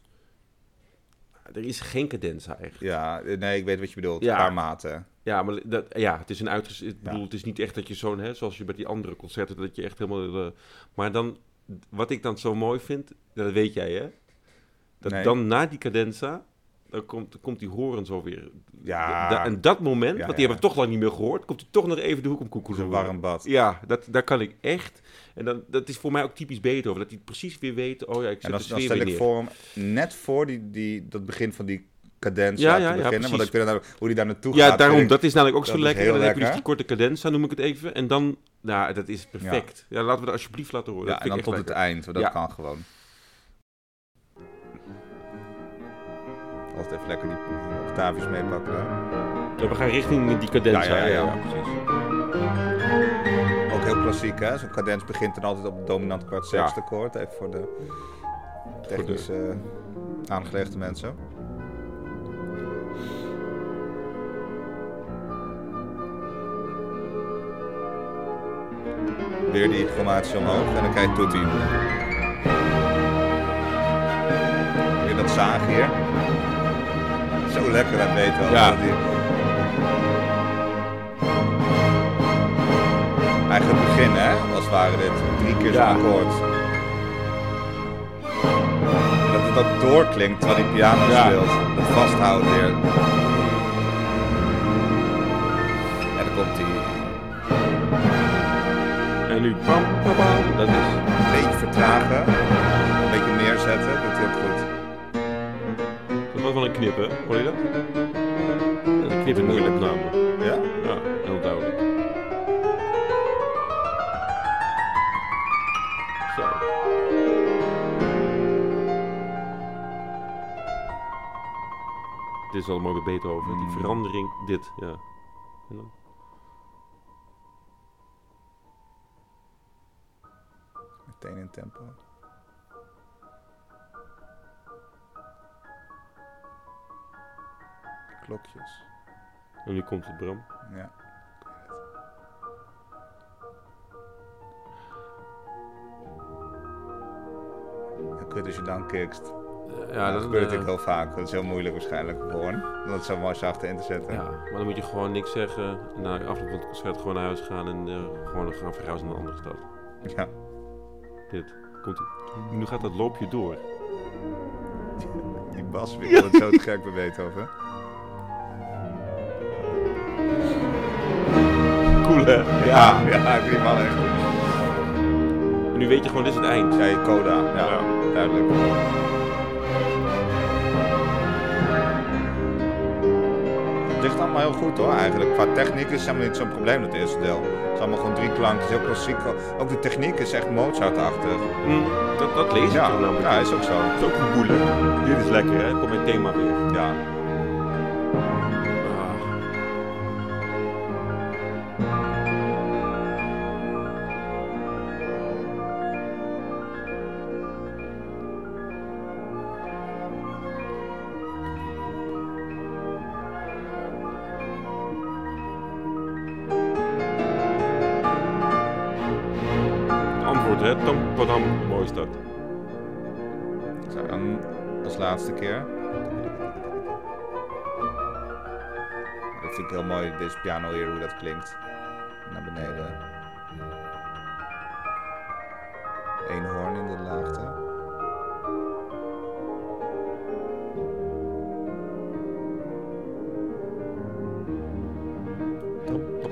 Er is geen cadenza eigenlijk. Ja, nee, ik weet wat je bedoelt. Ja. Een paar maten. Ja, maar dat, ja, het is een uitges... Ik Ja. bedoel, het is niet echt dat je zo'n... Hè, zoals je bij die andere concerten, dat je echt helemaal... eh, maar dan... Wat ik dan zo mooi vind... Dat weet jij, hè? Dat Nee. dan na die cadenza... Dan komt, dan komt die horen zo weer. Ja. Da- en dat moment, Ja, want die ja. hebben we toch lang niet meer gehoord... komt hij toch nog even de hoek om koekoe Zo'n warm bad. Ja, dat, daar kan ik echt... En dan, dat is voor mij ook typisch Beethoven. Dat hij precies weer weet... Oh ja, ik En zet dan, de dan stel weer ik neer. voor hem, net voor die, die, dat begin van die cadens Ja, te ja, ja, beginnen. want we daar- hoe die daar naartoe Ja, gaat. daarom. vind ik- Dat is namelijk ook zo lekker. En dan heb je dus die korte cadenza, noem ik het even. En dan, nou, dat is perfect. Ja, laten we dat alsjeblieft laten horen. Ja, en dan tot het eind, want dat Ja. kan gewoon. Altijd even lekker die octaafjes meepakken. Ja, we gaan richting die cadenza. Ja, ja, ja, precies. Ook heel klassiek, hè? Zo'n cadens begint dan altijd op het dominant kwart zesde akkoord. Even voor de technisch aangelegde mensen. Weer die formatie omhoog en dan krijg je toetie. Weer dat zaag hier. Zo lekker aan Beethoven. Ja. Eigenlijk het begin, hè? Als waren dit drie keer zo'n Ja. akkoord. Dat het ook doorklinkt terwijl die piano Ja. speelt. Dat vasthouden weer. En dan komt die En nu pam, pam, pam. Dat is... een beetje vertragen. Een beetje neerzetten. Doet hij ook goed. Dat was wel een knip, hè? Hoor je dat? Een knip de Moeilijk. opname. Ja? Ja, heel duidelijk. Zo. Dit is wel mooi bij Beethoven. Die verandering, dit, ja. En dan- Meteen in tempo. Klokjes. En nu komt het Bram. Ja. Ja, kut als je dan kikst. Ja, dat gebeurt eh, natuurlijk heel vaak. Dat is heel moeilijk waarschijnlijk hoorn. Om dat zo mooi zacht in te zetten. Ja, maar dan moet je gewoon niks zeggen. En na afloop van het concert gewoon naar huis gaan en eh, gewoon gaan verhuizen naar een andere stad. Ja. Dit. Komt nu gaat dat loopje door. Die bas ik altijd zo te gek bij Beethoven. Hè? Ja, ja, die man echt. En nu weet je gewoon, dit is het eind. Ja, je coda. Ja, Ja. duidelijk. Het ligt allemaal heel goed hoor, eigenlijk. Qua techniek is het helemaal niet zo'n probleem, het eerste deel. Het is allemaal gewoon drie klankjes, heel klassiek. Ook de techniek is echt Mozart-achtig. Hm, dat, dat lees ik Ja, namelijk. ja, is ook zo. Dat is ook een boele. Dit is lekker hè, komt mijn thema weer. Ja. Tam padam, mooi is dat. Zo, dan als laatste keer. Dat vind ik heel mooi, deze piano hier, hoe dat klinkt. Naar beneden. Eén hoorn in de laagte.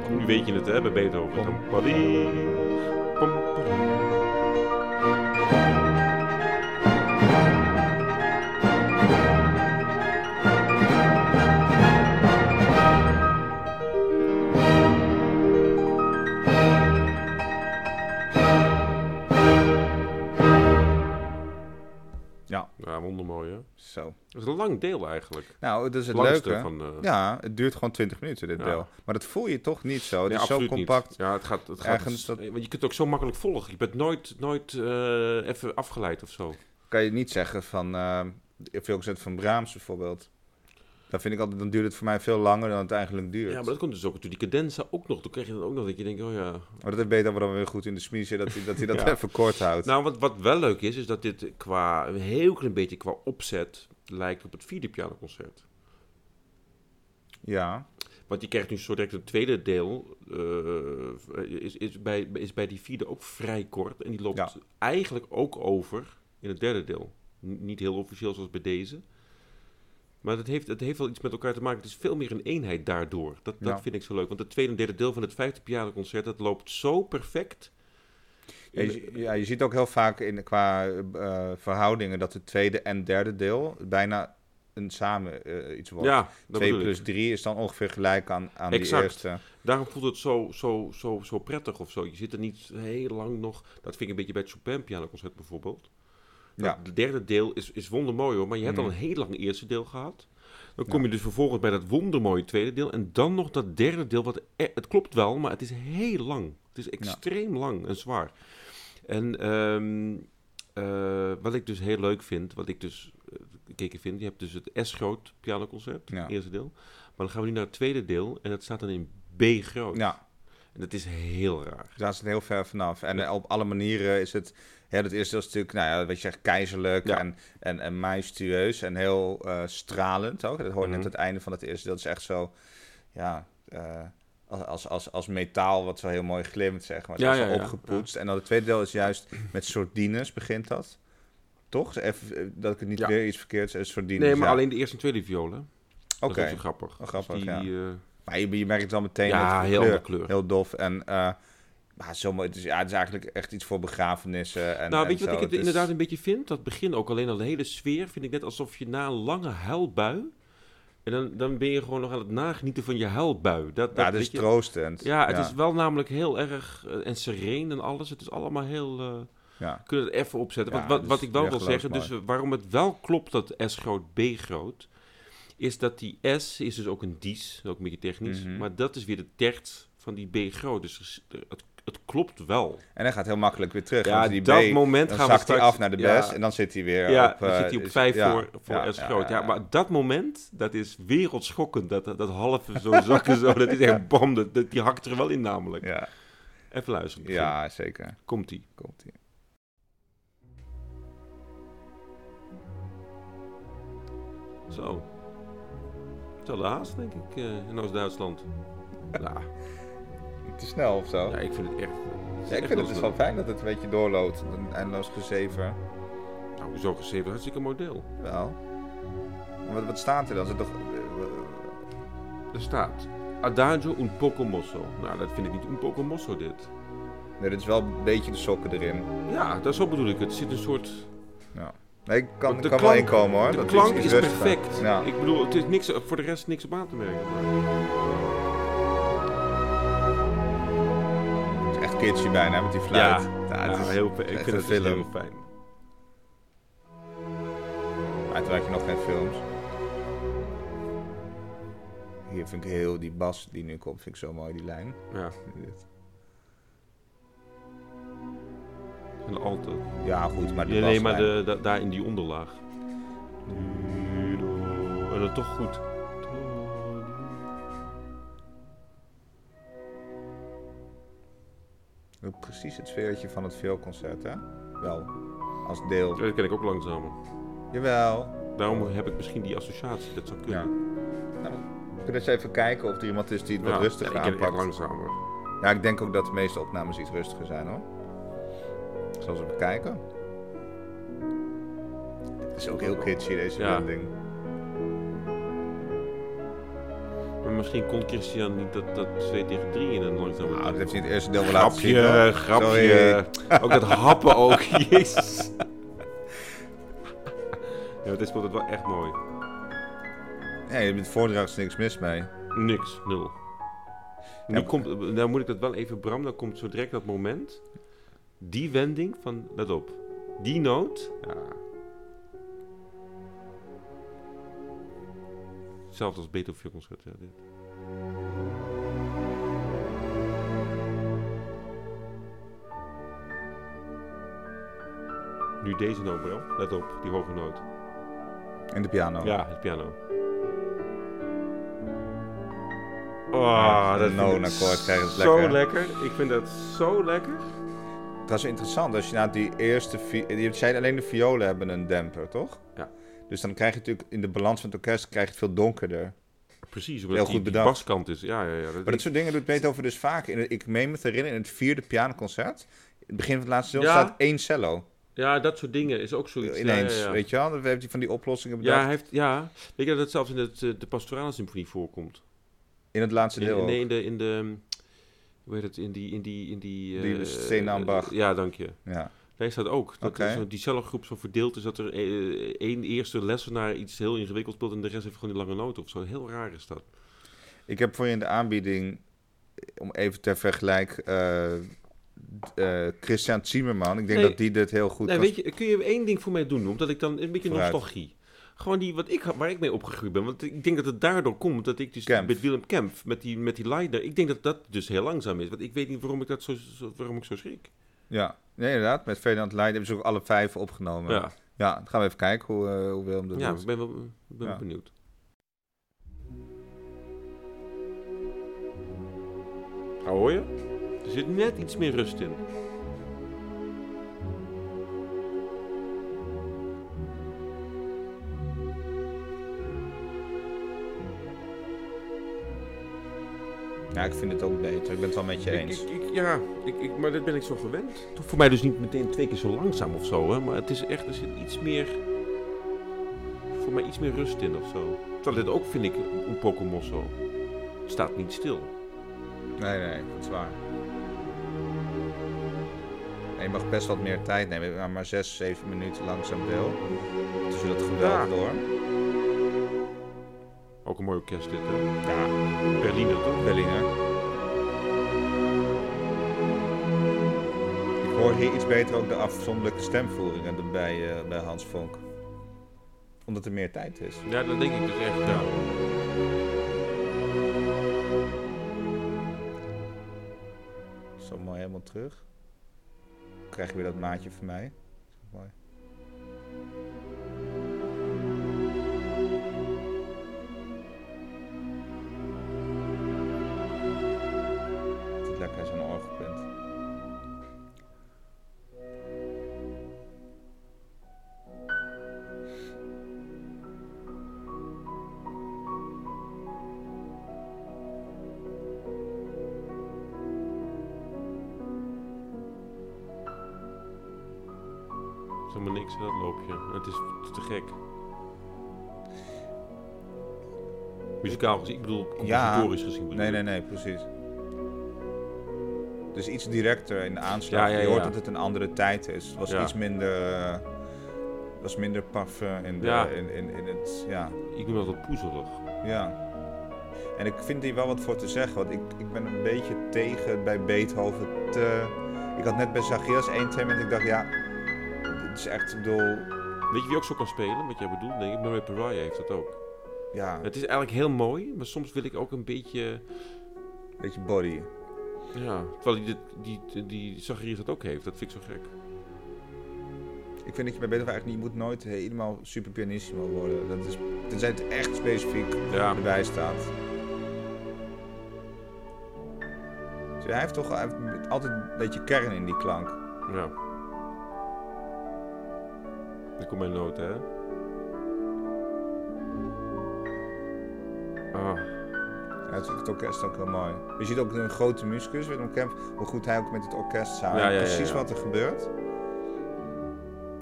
Nu weet je het hè, bij Beethoven. Tam is een lang deel eigenlijk. Nou, dat is het leuke. van, eh, Ja, het duurt gewoon 20 minuten, dit Ja. deel. Maar dat voel je toch niet zo. Het Nee, is zo niet. compact. Ja, het gaat, het gaat dat- Want je kunt het ook zo makkelijk volgen. Je bent nooit, nooit eh, even afgeleid of zo. Kan je niet zeggen van... eh veel gezet van Brahms bijvoorbeeld. Dan vind ik altijd, dan duurt het voor mij veel langer dan het eigenlijk duurt. Ja, maar dat komt dus ook toen die cadenza ook nog. Toen kreeg je dan ook nog dat je denkt, oh ja. Maar dat heeft Beethoven dan weer goed in de smiezen, dat hij dat, hij dat Ja. even kort houdt. Nou, wat, wat wel leuk is, is dat dit qua een heel klein beetje qua opzet lijkt op het vierde pianoconcert. ja, Want je krijgt nu zo direct een tweede deel. eh, is, is, bij, is bij die vierde ook vrij kort. En die loopt Ja. eigenlijk ook over in het derde deel. N- niet heel officieel zoals bij deze. Maar het heeft, heeft wel iets met elkaar te maken. Het is veel meer een eenheid daardoor. Dat, dat Ja. vind ik zo leuk. Want het tweede en derde deel van het vijfde pianoconcert... dat loopt zo perfect. Ja, je, ja, je ziet ook heel vaak in, qua eh, verhoudingen dat het tweede en derde deel bijna een samen eh, iets wordt. Ja, dat 2 bedoel ik. plus 3 is dan ongeveer gelijk aan, aan die Exact. eerste. Daarom voelt het zo, zo, zo, zo prettig of zo. Je zit er niet heel lang nog... Dat vind ik een beetje bij het Chopin pianoconcert bijvoorbeeld. Ja. Het derde deel is, is wondermooi hoor, maar je hebt al Mhm. een heel lang eerste deel gehad. Dan kom je dus vervolgens bij dat wondermooie tweede deel. En dan nog dat derde deel, wat e- het klopt wel, maar het is heel lang. Het is extreem lang en zwaar. En ehm, eh, wat ik dus heel leuk vind, wat ik dus eh, gekeken vind, je hebt dus het S-groot pianoconcert, Ja. eerste deel. Maar dan gaan we nu naar het tweede deel en dat staat dan in B groot. Ja, En dat is heel raar. Daar zit heel ver vanaf. En op alle manieren is het... Ja, het eerste is natuurlijk, nou ja, wat je zegt, keizerlijk Ja. en, en, en majestueus en heel eh, stralend ook. Dat hoort Mhm. net het einde van het eerste deel. Het is echt zo, ja, eh, als, als, als metaal wat zo heel mooi glimt, zeg maar. Ja, is ja, ja. opgepoetst. En dan het tweede deel is juist met sordines begint dat. Toch? Even, eh, dat ik het niet weer iets verkeerds zeg. Sordines, Nee, maar alleen de eerste en tweede violen. Dat Oké. is ook zo grappig. Oh, grappig, Dus ja. die, Maar je, je merkt wel meteen. Ja, heel kleur. Heel dof. En maar zo mooi. Het is, ja, het is eigenlijk echt iets voor begrafenissen. En, nou, en weet je wat ik het is- inderdaad een beetje vind? Dat begin ook alleen al de hele sfeer vind ik net alsof je na een lange huilbui... En dan, dan ben je gewoon nog aan het nagenieten van je huilbui. Dat, dat, Ja, het is je- troostend. Ja, het is wel namelijk heel erg eh, en sereen en alles. Het is allemaal heel. eh Ja. kunnen het even opzetten. Want wat, dus wat ik wel wil zeggen, dus waarom het wel klopt dat S groot, B groot, is dat die S is dus ook een dies, ook een beetje technisch, Mhm. maar dat is weer de terts van die B groot. Dus het, het klopt wel. En hij gaat heel makkelijk weer terug. Ja, die dat B, moment dan gaan we zakt hij straks- af naar de ja. best en dan zit hij weer Ja, op... dan eh, zit hij op is- 5 ja, voor, voor ja, groot. Ja, maar dat moment, dat is wereldschokkend. Dat, dat, dat halve zo zakken zo, dat is echt bam. Dat, dat- die hakt er wel in namelijk. Ja, Even luisteren. ja, zeker. Komt-ie. Komt ie. Zo. Hetzelfde haast, denk ik, eh, in Oost-Duitsland. Ja, te snel of zo. ja, ik vind het echt... Ja, ik vind het dus wel fijn dat het een beetje doorloopt. Een eindeloos gezeven. Nou, zo geschreven, hartstikke model. Wel. Wat, wat staat er dan? Is toch... eh, Er staat... Adagio un poco mosso. Nou, dat vind ik niet un poco mosso, dit. Nee, dit is wel een beetje de sokken erin. Ja, dat zo bedoel ik het. Er zit een soort... Nee, ik kan, kan wel klank- inkomen hoor. De Dat klank is perfect. Ja. Ik bedoel, het is niks, voor de rest niks op aan te merken. maar- kitschy bijna met die fluit. Ja, het Ja, is heel, fijn. ik vind een het echt film. heel fijn. Maar toen had je nog geen films. Hier vind ik heel die bas die nu komt, vind ik zo mooi, die lijn. Ja, Dit. en altijd. Ja, goed, maar de Nee, nee, maar de, da- daar in die onderlaag. En dan toch goed. Precies het sfeertje van het veelconcert, hè? Wel, als deel. Ja, dat ken ik ook langzamer. Jawel. Daarom heb ik misschien die associatie. Dat zou Ja. kunnen. Nou, we kunnen eens even kijken of er iemand is die het wat Ja, rustiger ik het echt aanpakt. langzamer. Ja, ik denk ook dat de meeste opnames iets rustiger zijn, hoor. Ik zal ze bekijken. Het is ook heel kitschy, deze Ja. wending. Maar misschien kon Christian niet dat, dat 2 tegen 3 in een langzamer Nou, dat heeft hij het eerste deel wel laten zien, Grapje, grapje. Ook dat happen ook. Jezus. Ja, dit speelt het wel echt mooi. Ja, met voordracht is niks mis mee. Niks, nul. Nu Ja, komt, nou moet ik dat wel even, Bram, dan komt zo direct dat moment. Die wending van, let op. Die noot. Ja. Hetzelfde als Beethoven concert. Ja, dit. Nu deze noot, Bram. Let op, die hoge noot. En de piano. Ja, het piano. Oh, dat no-akkoord krijgen, dat is zo lekker. lekker. Ik vind dat zo lekker. Het was interessant, als je nou die eerste... Je zei alleen de violen hebben een demper, toch? Ja. Dus dan krijg je natuurlijk in de balans van het orkest krijg je het veel donkerder. Precies, Heel omdat goed die, die bedacht. baskant is. Ja, ja, ja. Dat Maar dat soort dingen doet Beethoven dus vaak. In het- ik meen me te herinneren, in het vierde pianoconcert... In het begin van het laatste deel Ja. staat één cello. Ja, dat soort dingen is ook zoiets. Ineens, ja, ja, ja. weet je wel? Heeft hij van die oplossingen bedacht. Ja, hij heeft, ja, weet je dat het zelfs in het, eh, de pastorale symfonie voorkomt? In het laatste deel In, nee, in de, in de, hoe heet het, in die, in die, in die... Die eh, Stena aan Bach. Ja, dank je. Ja. Daar staat ook. Dat zo, die cellogroep zo verdeeld is dat er eh, één eerste lessenaar iets heel ingewikkeld speelt en de rest heeft gewoon die lange noten of zo. Heel raar is dat. Ik heb voor je in de aanbieding, om even ter vergelijk, eh, eh, Christian Zimmerman. Ik denk Nee. dat die dit heel goed Nee, weet je, kun je één ding voor mij doen? Omdat ik dan een beetje Vooruit. nostalgie. Gewoon die, wat ik, waar ik mee opgegroeid ben. Want ik denk dat het daardoor komt dat ik dus Kempf. met Willem Kempf, met die, met die leider, ik denk dat dat dus heel langzaam is. Want ik weet niet waarom ik dat zo- waarom ik zo schrik. Ja, nee, inderdaad. Met Ferdinand Leiden hebben ze ook alle vijf opgenomen. Ja, Ja, dan gaan we even kijken hoe, eh, hoe Willem dat ja doet. ik ben wel, ben Ja. benieuwd. Oh, hoor je? Er zit net iets meer rust in. Ja, ik vind het ook beter. Ik ben het wel met je eens. ik, ik- ja, ik, ik, maar dat ben ik zo gewend. Toch voor mij dus niet meteen twee keer zo langzaam of zo, hè. Maar het is echt, er zit iets meer... Voor mij iets meer rust in of zo. Terwijl dit ook, vind ik, een Pokémon zo. Het staat niet stil. Nee, nee, dat is waar. En je mag best wat meer tijd nemen. Maar, maar 6, 7 minuten langzaam wil. Dus je dat geweldig Ja. door. Ook een mooi orkest dit, hè. Ja, Berliner, toch? Berliner. Ik hoor hier iets beter ook de afzonderlijke stemvoeringen dan bij, eh, bij Hans Vonk. Omdat er meer tijd is. Ja, dat denk ik dus echt, ja. Zo mooi helemaal terug. Dan krijg je weer dat maatje van mij. Zo mooi. Muzikaal gezien, ik bedoel, Ja. compositorisch gezien. bedoel Nee, nee, nee, precies. Dus iets directer in de aanslag. Ja, ja, Je hoort ja. dat het een andere tijd is. Het was Ja. iets minder... eh, was minder parfum in, de, Ja. in, in, in het... Ja. Ik noem dat wat poezelig. Ja. En ik vind hier wel wat voor te zeggen, want ik, ik ben een beetje tegen bij Beethoven te... Ik had net bij Zagreus 1, 2 minuten, ik dacht, ja, het is echt, ik bedoel, Weet je wie ook zo kan spelen, wat jij bedoelt? Denk ik, Murray Pariah heeft dat ook. Ja, Het is eigenlijk heel mooi, maar soms wil ik ook een beetje... een beetje body. Ja, terwijl die, die, die, die dat ook heeft. Dat vind ik zo gek. Ik vind dat je bij Beethoven eigenlijk niet, je moet nooit helemaal super pianissimo worden. Dat is, tenzij het echt specifiek Ja, erbij staat. Dus hij heeft toch hij heeft altijd een beetje kern in die klank. ja. Ik kom mijn noot, hè. Ah, Ja, het, het orkest is ook heel mooi. Je ziet ook een grote muzikus, Willem Kemp, hoe goed hij ook met het orkest samen. Ja, ja, ja, Precies wat er gebeurt.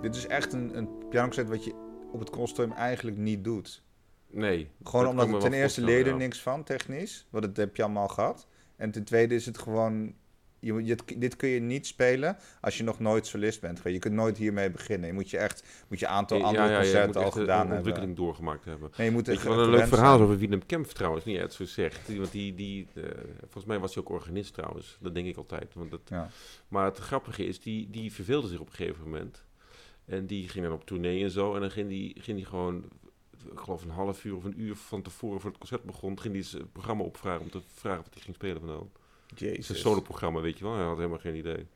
Dit is echt een, een wat je op het conservatorium eigenlijk niet doet. nee. Gewoon Dat omdat ten eerste leer je er voorstellen, niks van, technisch. Want dat heb je allemaal gehad. En ten tweede is het gewoon... Je, dit kun je niet spelen als je nog nooit solist bent. Je kunt nooit hiermee beginnen. Je moet je echt moet je aantal Ja, andere ja, ja, je concerten moet al gedaan hebben. ontwikkeling doorgemaakt hebben. Nee, je moet Weet je wat een leuk verhaal over Willem Kemp trouwens, niet het zo zegt. Want die, die eh, volgens mij was hij ook organist trouwens. Dat denk ik altijd. Want dat, Ja. Maar het grappige is, die, die verveelde zich op een gegeven moment. En die ging dan op tournee en zo. En dan ging die, ging die gewoon, ik geloof een half uur of een uur van tevoren voor het concert begon, ging die zijn programma opvragen om te vragen wat hij ging spelen van Het is een Jezus. solo-programma, weet je wel. Hij had helemaal geen idee.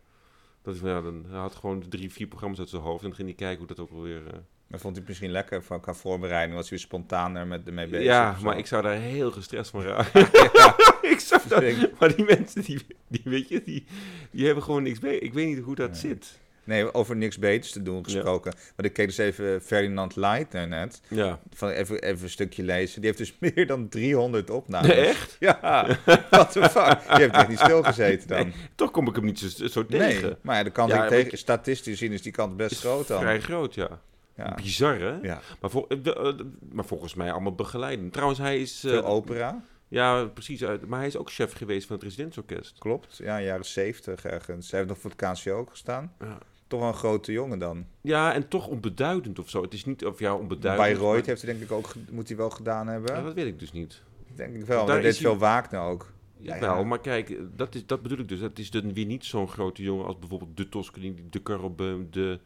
Dat is, ja, dan, hij had gewoon drie, vier programma's uit zijn hoofd. En dan ging hij kijken hoe dat ook alweer... eh, Maar vond hij het misschien lekker van qua voorbereiding? Was hij weer spontaner met ermee bezig? ja, maar ik zou daar heel gestrest van raken. ik zou Denk- maar die mensen, die, die weet je, die, die hebben gewoon niks mee. Ik weet niet hoe dat zit. Nee, over niks beters te doen gesproken. Want ik keek dus even Ferdinand Leitner net. Ja. Van even, even een stukje lezen. Die heeft dus meer dan 300 opnames. Nee, echt? Ja, what the fuck. Je hebt echt niet stilgezeten dan. Toch kom ik hem niet zo, zo Nee, tegen. maar ja, de kans Ja, ik maar tegen, statistisch gezien is die kans best groot dan. vrij groot, ja. Ja. Bizar, hè? ja. Maar, vol- eh, de- eh, maar volgens mij allemaal begeleidend. Trouwens, hij is... eh, Veel opera, ja, precies. maar hij is ook chef geweest van het residentsorkest. klopt. Ja, jaren 70 ergens. Hij heeft nog voor het KCO ook gestaan. Ja. Toch wel een grote jongen dan. ja, en toch onbeduidend of zo. Het is niet... Of ja, onbeduidend. Bayreuth maar- heeft hij denk ik ook, moet hij wel gedaan hebben. Ja, dat weet ik dus niet. Denk ik wel. Daar deed is hij- veel Wagner ook. Ja, ja. maar kijk, dat, is, dat bedoel ik dus. Het is dan weer niet zo'n grote jongen als bijvoorbeeld de Toscanini, de Carlbeum, de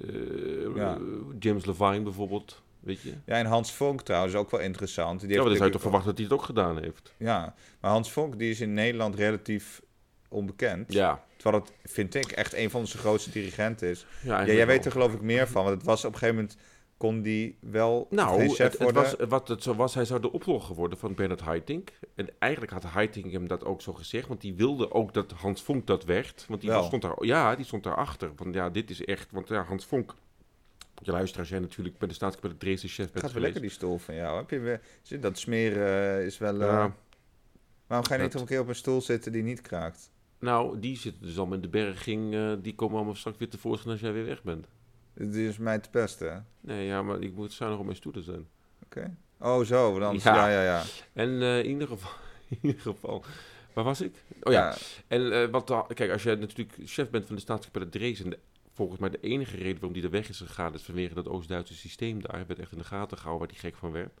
eh, Ja. James Levine bijvoorbeeld. Weet je? Ja, en Hans Vonk trouwens ook wel interessant. Die Ja, heeft maar dan zou je toch verwachten dat hij het ook gedaan heeft. Ja, maar Hans Vonk die is in Nederland relatief onbekend. Ja. Terwijl het, vind ik, echt een van onze grootste dirigenten is. Ja, jij weet er geloof ik meer van. Want het was op een gegeven moment... kon die wel Nou, het, worden? was, wat het zo was, hij zou de opvolger worden van Bernard Haitink. En eigenlijk had Haitink hem dat ook zo gezegd, want die wilde ook dat Hans Vonk dat werd. Want die Wel. stond daar, ja, die stond daarachter. Want ja, dit is echt, want ja, Hans Vonk, je luisteraars zijn natuurlijk bij de staatskapelle Dresden chef Gaat wel lekker die stoel van jou. Heb je weer, dat smeren eh, is wel... eh, waarom ga je niet dat- op een keer op een stoel zitten die niet kraakt? Nou, die zitten dus al met de berging, eh, die komen allemaal straks weer tevoorschijn als jij weer weg bent. Die is mij te pesten. Oké. Nee, ja, maar ik moet zuinig op mijn stoelen zijn. Oh, zo. Anders, Ja. ja, ja, ja. En eh, in ieder geval, in ieder geval, waar was ik? Oh ja, En eh, wat kijk, als jij natuurlijk chef bent van de staatskapelle Dresden, de- volgens mij de enige reden waarom die er weg is gegaan, is vanwege dat Oost-Duitse systeem daar. Werd echt in de gaten gehouden waar hij gek van werd.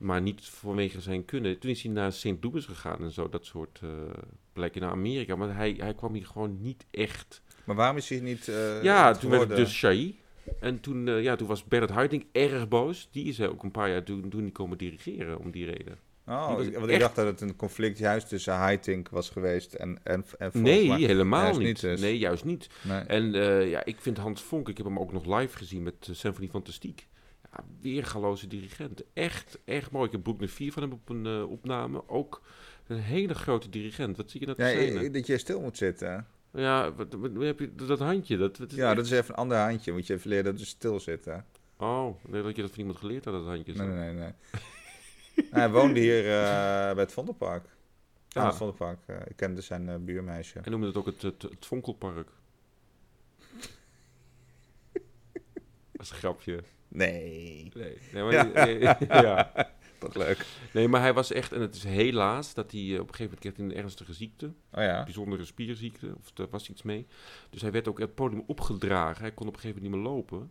Maar niet vanwege zijn kunnen. Toen is hij naar St. Louis gegaan en zo, dat soort uh, plekken naar Amerika. Maar hij, hij kwam hier gewoon niet echt. Maar waarom is hij niet. eh, ja, toen werd het dus Shai. En toen, eh, ja, toen was Bernard Haitink erg boos. Die is hij ook een paar jaar toen, toen niet komen dirigeren om die reden. Oh, die ik- want ik dacht dat het een conflict juist tussen Haitink was geweest en, en, en nee, helemaal juist niet. niet dus. Nee, juist niet. nee. En eh, ja, ik vind Hans Vonk, ik heb hem ook nog live gezien met Symphony Fantastiek. Ja, weergaloze dirigent. Echt, echt mooi. Ik heb Broek 4 van hem op een uh, opname. Ook een hele grote dirigent. Wat zie je dat Ja, te i- zijn? i- dat je stil moet zitten. Ja, wat, wat, wat heb je, dat handje. Dat, is Ja, echt- dat is even een ander handje. Moet je even leren dat je stil zitten. Oh, nee, dat je dat van iemand geleerd had, dat handje. zo. Nee, nee, nee. nee. Hij woonde hier eh, bij het Vondelpark. Ja, Ja. het Vondelpark. Eh, ik kende zijn eh, buurmeisje. En noemde het ook het, het, het Vonkelpark. Dat is een grapje. Nee, Nee, nee, maar, nee, ja. toch leuk. nee, maar hij was echt, en het is helaas dat hij eh, op een gegeven moment kreeg hij een ernstige ziekte. Oh ja. bijzondere spierziekte, of er was iets mee. Dus hij werd ook het podium opgedragen. Hij kon op een gegeven moment niet meer lopen.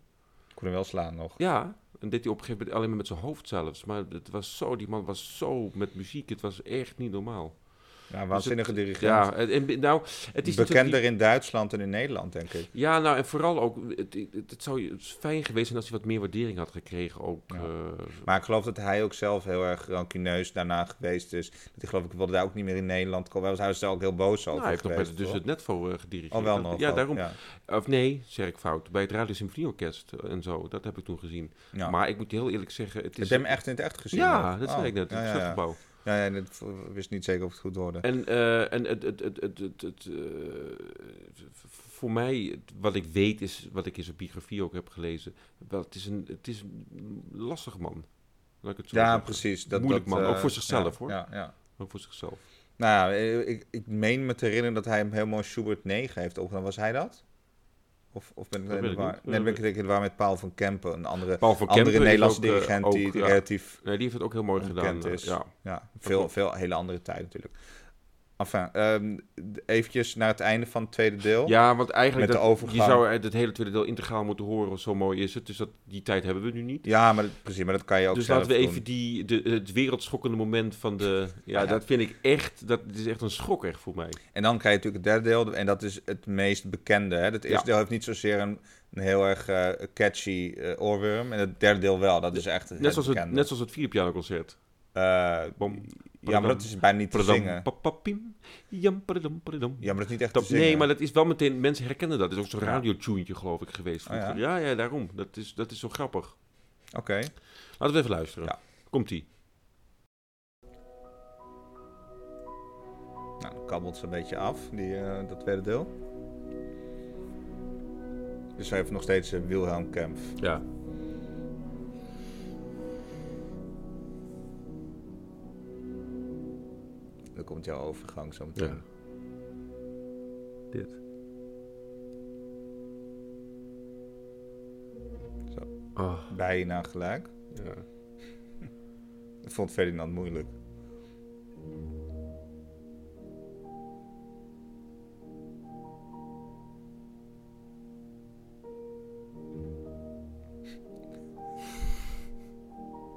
Kon hem wel slaan nog. Ja, en deed hij op een gegeven moment alleen maar met zijn hoofd zelfs. Maar het was zo, die man was zo met muziek, het was echt niet normaal. Ja, waanzinnige dirigent. Ja, en, nou, het is Bekender in Duitsland en in Nederland, denk ik. Ja, nou, en vooral ook, het, het, het zou het is fijn geweest zijn als hij wat meer waardering had gekregen ook. Ja. eh, Maar ik geloof dat hij ook zelf heel erg rancuneus daarna geweest is. Dat hij geloof ik wilde daar ook niet meer in Nederland komen. Hij was daar ook heel boos over nou, hij heeft nog bij de- dus het Netvo eh, gedirigeerd. Al wel nog. Ja, daarom. Ja. Of nee, zeg ik fout. Bij het Radio Symfonieorkest en zo. Dat heb ik toen gezien. Ja. Maar ik moet heel eerlijk zeggen, het Heb is... je hem echt in het echt gezien? Ja, dat Oh, zei ik net. Het ja, ja. ja, dat wist niet zeker of het goed hoorde. En, eh, en het, het, het, het, het, het, eh, voor mij, wat ik weet is, wat ik in zijn biografie ook heb gelezen, wel, het is een, het is een lastig man. Laat ik het zo Ja, zeggen. precies. Dat, Moeilijk dat, man, eh, ook voor zichzelf, ja, hoor. Ja, ja. Ook voor zichzelf. Nou ja, ik, ik meen me te herinneren dat hij hem helemaal Schubert 9 heeft opgenomen. Was hij dat? Of, of ben ik ik war? niet. Nee, ben ik denk ik in de war met Paul van Kempen. Een andere, Paul van andere Kempen Nederlandse ook, eh, dirigent ook, die ja. relatief Nee, die heeft het ook heel mooi gedaan. Eh, is. Ja. Ja, veel, veel hele andere tijd natuurlijk. Enfin, d- eventjes naar het einde van het tweede deel. ja, want eigenlijk, Met de dat, overgang. je zou het hele tweede deel integraal moeten horen, zo mooi is het. Dus dat, die tijd hebben we nu niet. Ja, maar dat- precies, maar dat kan je ook dus zelf laten we doen. even die, de, het wereldschokkende moment van de... Ja, Ja. dat vind ik echt... Dat is echt een schok echt voor mij. En dan krijg je natuurlijk het derde deel, en dat is het meest bekende. Hè? Het eerste Ja. deel heeft niet zozeer een, een heel erg eh, catchy eh, oorworm, en het derde deel wel. Dat is echt het Net zoals het, bekende. net zoals het vierde pianoconcert. Eh, Bom, ja, maar dat is bijna niet te zingen. papapim, jam. Ja, maar dat is niet echt Dat- te zingen. nee, maar dat is wel meteen... Mensen herkennen dat. Het is ook zo'n Ja. radiotuentje, geloof ik, geweest. Oh, ja? ja? ja, daarom. Dat is, dat is zo grappig. Oké. Laten we even luisteren. Ja. Komt-ie. Nou, dan kabbelt ze een beetje af, die, eh, dat tweede deel. Dus we hebben nog steeds eh, Wilhelm Kempf. Ja. Dan komt jouw overgang zo meteen. Ja. Dit. Zo. Oh, Bijna gelijk. ja. Ik vond Ferdinand moeilijk.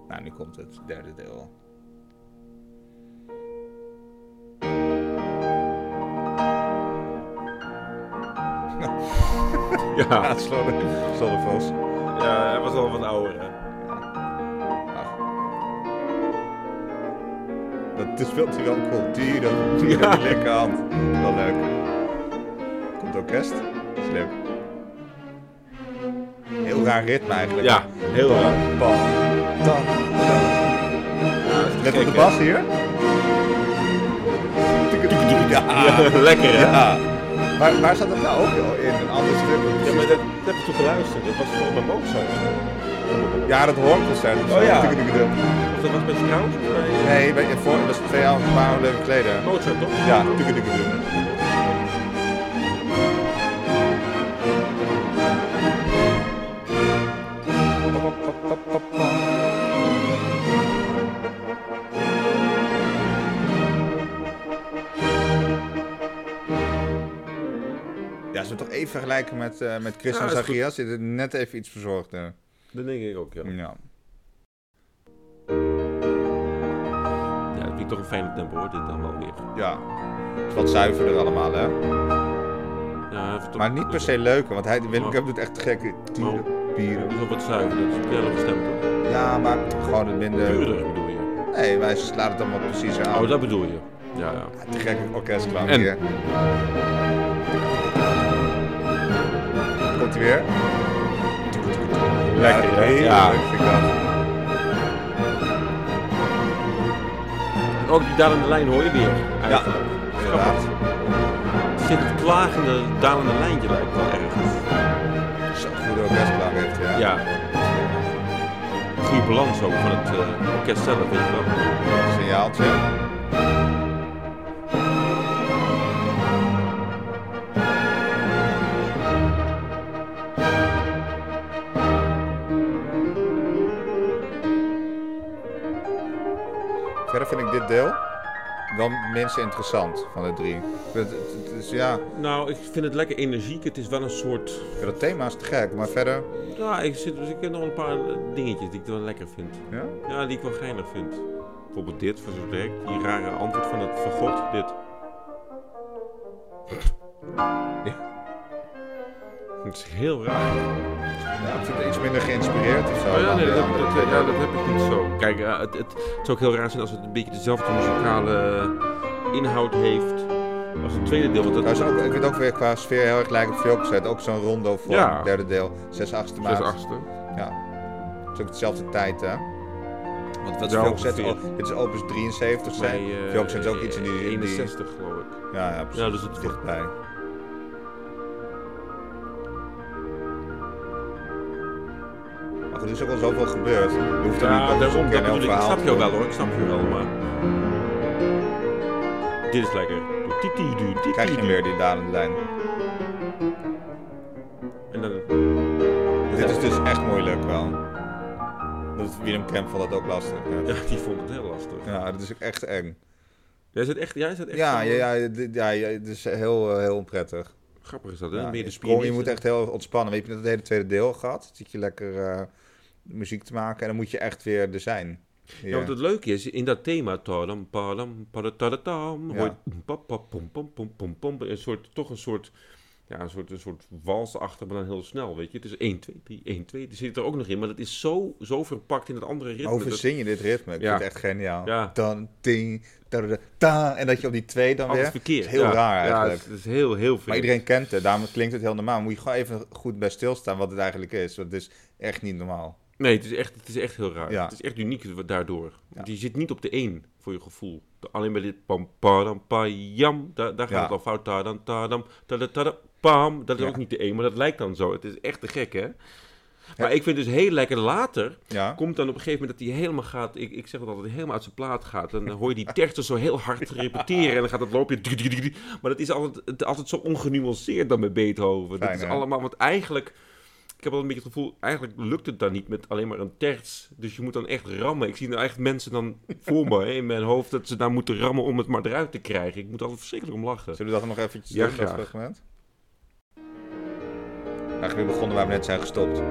Nou, nu komt het derde deel. Ja. Ja, Slodder, Sloddervos. ja, hij was al wat ouder. Hè? Ach. Dat is wel cool. Dieren. Die Ja. ja. die linkerhand. Wel leuk. Komt orkest. Dat is leuk. Heel raar ritme eigenlijk. Ja, heel raar. Bam, dan, dan. Let op de bas hier. Ja, Ja, lekker hè? ja. Waar, waar zat dat nou ook in? Een ander stuk? Ja, maar dat, dat heb ik toen geluisterd. Dat was volgens mij Mozart. Ja, dat hoorconcert. zo. Oh ja. Of dat was bij Strauss? Nee, bij, voor, dat was twee jaar, een paar leuke geleden. Mozart toch? Ja, tukkedukkedum. Ja, ze toch even vergelijken met, eh met Christian Ja. Zacharias. Dit is net even iets verzorgder. Dat denk ik ook, ja. Ja. Ja, dat vind ik toch een fijne tempo hoor, dit dan wel weer. ja. Het is wat zuiverder allemaal, hè? Ja, toch- Maar niet per se leuker, want hij, Willem Maar- Kemp doet echt gekke tieren, Dat pieren. is wel wat zuiver, dat is een piano gestemd toch? Ja, maar gewoon het minder... Puurder bedoel je? Nee, wij slaat het allemaal precies aan. Oh, dat bedoel je. Ja, ja. Ja, te gekke orkestklank En? hier. Komt hij weer? Lekker, ja, heel Ja. leuk vind ik dat. Ook die dalende lijn hoor je weer, eigenlijk. Inderdaad. Er zit het klagende dalende lijntje lijkt wel ergens. Zo'n goede orkestklank heeft hij, ja. Ja. Goede balans ook van het eh, orkest zelf, weet je wel. Signaaltje. Wel minst interessant van de drie. Is, ja, Nou, ik vind het lekker energiek. Het is wel een soort... ja, dat thema is te gek, maar verder... Ja, ik, zit, dus ik heb nog een paar dingetjes die ik wel lekker vind. Ja? Ja, die ik wel geinig vind. Bijvoorbeeld dit, van zo direct. Die rare antwoord van het vergod, dit. Het is heel raar. Ja, ik vind het iets minder geïnspireerd of zo. Oh ja, nee, dat, dat, ja, dat heb ik niet zo. Kijk, eh, het, het, het zou ook heel raar zijn als het een beetje dezelfde muzikale inhoud heeft als het tweede deel. Want dat Nou, is ook, ik vind ook weer qua sfeer heel erg lijkt op Velkozet. Ook zo'n rondo vorm, Ja. derde deel. 6 achtste maat. zes achtste. Ja. Het is ook dezelfde tijd, hè? Want wat is Ja, ongeveer. Oh, dit is opus 73 zijn. Bij, eh, Velkozet is ook iets in die... in die- 61 geloof ik. Ja, ja, precies. Ja, dus het dichtbij. Er is ook al zoveel gebeurd. Je hoeft er niet Ja, daarom, dat bedoel ik. Ik snap je wel hoor, ik snap je wel, maar... Dit is lekker. Krijg je hem weer, die dalende lijn. En dan... Dit is dus echt moeilijk wel. Dat Willem Kemp vond dat ook lastig. Ja, die vond het heel lastig. ja dat is ook echt eng. Jij zit echt... Jij zit echt Ja, ja, ja, ja, het is heel, eh, heel onprettig. Grappig is dat, hè? Ja, Meer je, de sprong, je moet echt heel ontspannen. Weet je, het hele tweede deel gehad. Zit je lekker eh, muziek te maken en dan moet je echt weer er zijn. Ja, want het leuke is, in dat thema... Ja. hoor je... pom, een soort, toch een soort... Ja, een soort, een soort wals achter, maar dan heel snel, weet je. Het is 1, 2, 3, 1, 2. Die zit er ook nog in, maar dat is zo, zo verpakt in het andere ritme. Hoe verzin je dit ritme? Ik Ja. vind het echt geniaal. Ja. Dan, ting, tadada, ta, en dat je op die twee dan Alles weer. verkeerd. Heel ja. raar Ja, eigenlijk. het is heel, heel veel. Maar iedereen kent het, daarom klinkt het heel normaal. Moet je gewoon even goed bij stilstaan wat het eigenlijk is. Want het is echt niet normaal. Nee, het is echt, het is echt heel raar. Ja. Het is echt uniek daardoor. Ja. Je zit niet op de één, voor je gevoel. Alleen bij dit pam, padam, pajam, daar, daar gaat Ja. het al fout. Tadam, tadam, tada, tada, pam. Dat is ook niet de één, maar dat lijkt dan zo. Het is echt te gek, hè? Maar ik vind dus heel lekker later, Ja. komt dan op een gegeven moment dat hij helemaal gaat, ik, ik zeg het altijd, helemaal uit zijn plaat gaat. Dan hoor je die tersten zo heel hard repeteren en dan gaat het loopje. Maar dat is altijd, altijd zo ongenuanceerd dan met Beethoven. dat is allemaal, want eigenlijk, ik heb altijd een beetje het gevoel, eigenlijk lukt het dan niet met alleen maar een terts. Dus je moet dan echt rammen. Ik zie nou echt mensen dan voor me hè, in mijn hoofd dat ze daar moeten rammen om het maar eruit te krijgen. Ik moet altijd verschrikkelijk om lachen. Zullen we dat nog eventjes Ja, doen, dat graag. fragment? Eigenlijk weer begonnen waar we net zijn gestopt.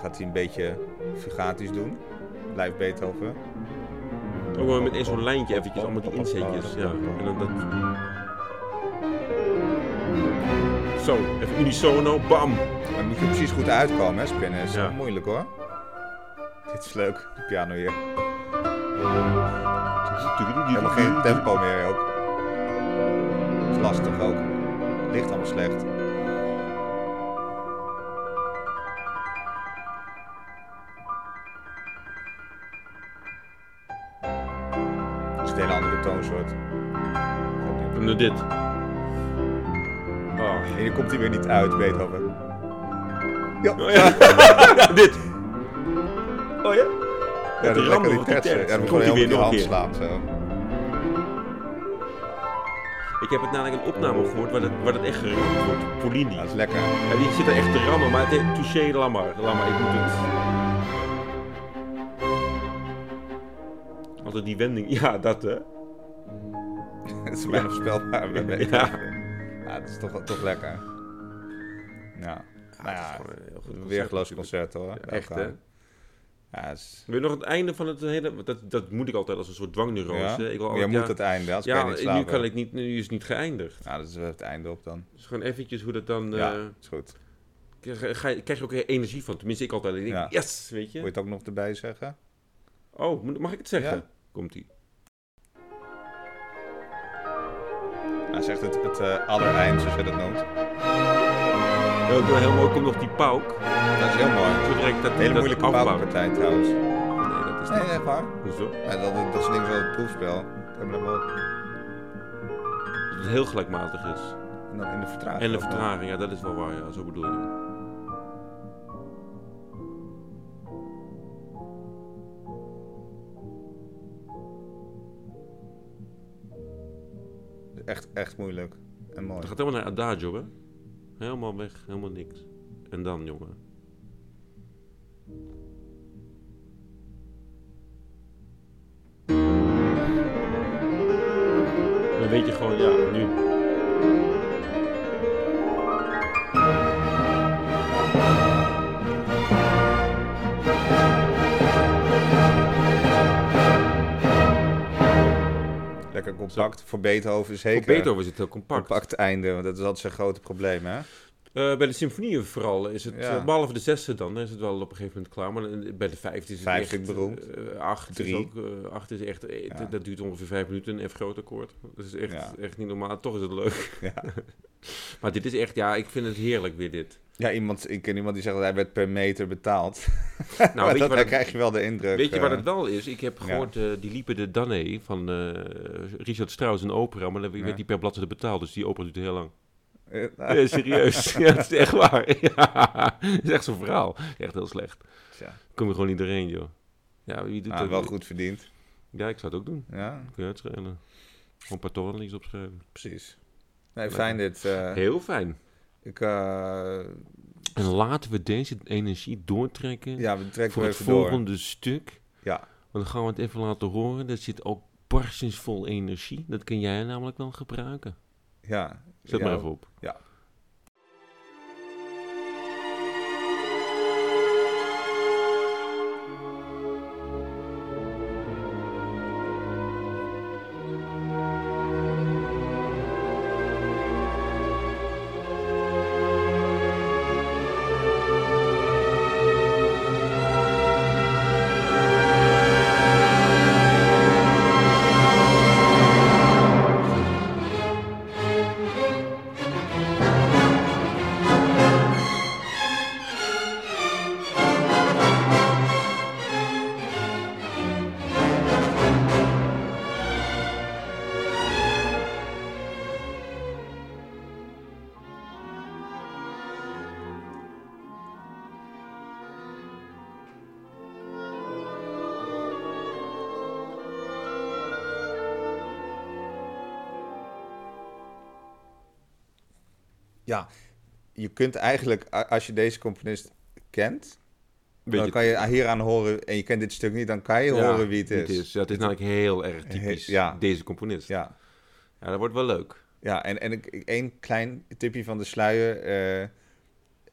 Gaat hij een beetje fugatisch doen? Blijft Beethoven. Ook wel met één zo'n lijntje eventjes, allemaal die inzetjes. Ja. En dan dat... Zo, even unisono, bam. Dan moet je precies goed uitkomen, hè, spinnen. is Ja. moeilijk hoor. Dit is leuk, de piano hier. Helemaal geen tempo meer ook. Dat is lastig ook. Ligt allemaal slecht. Het is een hele andere toonsoort. Nu dit. Oh. En hier komt hij weer niet uit, Beethoven. Ja, Oh, ja. dit. Oh ja? ja dat rammen lekker die op die tetsen. terts. Ja, Dan komt gewoon hij heel weer nog een hand keer. zo. Ik heb het namelijk een opname gehoord waar het echt geramd wordt. Polini. Dat is lekker. Ja, die zit er echt te rammen, maar het is touché. Laat maar, ik moet het... Die wending. Ja, dat hè. Het is bijna voorspelbaar bij Ja. Beethoven. Ja, het is toch, toch lekker. Ja. Nou ja, een weergeloos concert hoor. Echt hè. Ja, is... Wil je nog het einde van het hele... Dat, dat moet ik altijd als een soort dwangneurose. Ja? Ik wil altijd, moet ja, het einde, kan Ja, nu kan ik niet... Nu is het niet geëindigd. Ja, dat is het einde op dan. Dus gewoon eventjes hoe dat dan... ja, eh, is goed. krijg, krijg je ook energie van. Tenminste, ik altijd. Ik denk, Ja. yes, weet je je. het ook nog erbij zeggen? Oh, moet- mag ik het zeggen? Komt-ie. Hij zegt het, het eh allereind, zoals je dat noemt. Ja, ook wel heel mooi komt nog die pauk. Dat is heel mooi. Zo direct dat Een hele dat moeilijke afbouwt. paukenpartij trouwens. Nee, dat is Nee, niet. echt waar. Hoezo? Ja, dat, dat is dingen zoals het proefspel. Ik heb hem wel... Dat het heel gelijkmatig is. En dan in de vertraging. En de vertraging, ja, dat is wel waar, ja. Zo bedoel je. Echt, echt moeilijk. En mooi. Het gaat helemaal naar Adagio, hè? Helemaal weg, helemaal niks. En dan, jongen. Dan weet je gewoon, ja, nu. Lekker compact. Voor Beethoven zeker. Voor Beethoven is het heel compact. Compact einde, want dat is altijd zijn grote probleem, hè? Eh, bij de symfonieën vooral is het, Ja. eh, behalve de zesde dan, is het wel op een gegeven moment klaar. Maar bij de vijfde is het Vijf echt... beroemd. eh, acht is ook... eh, acht is echt... Ja. Dat duurt ongeveer vijf minuten, een F groot akkoord. Dat is echt, Ja. echt niet normaal. Toch is het leuk. Ja. Maar dit is echt... Ja, ik vind het heerlijk weer dit. Ja, iemand, ik ken iemand die zegt dat hij werd per meter betaald. Nou, weet je dat, daar krijg je wel de indruk. Weet je waar eh, het wel is? Ik heb gehoord, eh, die liepen de Danne van Richard Strauss, een opera, maar dan werd die per bladzijde betaald, dus die opera duurt heel lang. Ja, serieus. ja, het is echt waar. Ja, het is echt zo'n verhaal. Echt heel slecht. tja, Kom je gewoon niet doorheen, joh. Ja, wie doet ah, dat? wel goed verdiend. Ja, ik zou het ook doen. Ja, Kun je uitschrijven. Gewoon een paar torenlies opschrijven. precies. Nee, fijn dit. eh, Heel fijn. ik, eh, En laten we deze energie doortrekken ja, we trekken voor we het door. volgende stuk. Ja, Want dan gaan we het even laten horen. Dat zit ook barstensvol energie. Dat kun jij namelijk wel gebruiken. Ja. Zet ja, maar even op. Ja. Ja, je kunt eigenlijk, als je deze componist kent, dan kan je hieraan horen, en je kent dit stuk niet, dan kan je Ja, horen wie het is. Ja, het is namelijk heel erg typisch. ja. Deze componist. Ja. Ja, dat wordt wel leuk. ja en, en één klein tipje van de sluier. eh,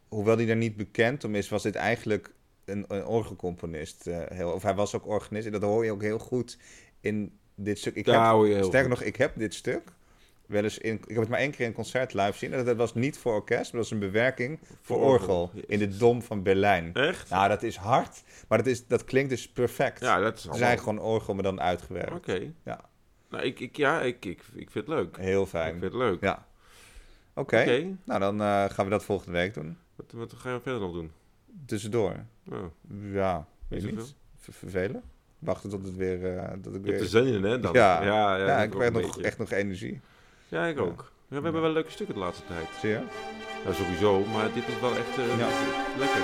hoewel die daar niet bekend om is, was dit eigenlijk een, een orgelcomponist. eh, heel, of hij was ook organist. En dat hoor je ook heel goed in dit stuk. Ik heb, hou je heel sterker nog, ik heb dit stuk wel eens in... Ik heb het maar één keer in een concert live zien. En dat was niet voor orkest, maar dat was een bewerking voor, Voor orgel. orgel. In de. Dom van Berlijn. Echt? Nou, dat is hard, maar dat, is, dat klinkt dus perfect. Ja, dat is allemaal... eigenlijk gewoon orgel, maar dan uitgewerkt. Oké. Ja. Nou, ik, ik, ja, ik, ik, ik vind het leuk. Heel Ik fijn. vind het leuk. Ja. Oké, nou dan eh, gaan we dat volgende week doen. Wat, wat ga je verder nog doen? Tussendoor. Oh, Ja, weet Niet vervelen. Wachten tot het weer... eh, dat ik je hebt weer... er zin in, hè? Dan. Ja. ja, ja, Ja, ik een nog, echt nog energie. Ja, ik ook. Ja, we hebben wel leuke stukken de laatste tijd. Zie je? Ja, sowieso, maar dit is wel echt eh, lekker.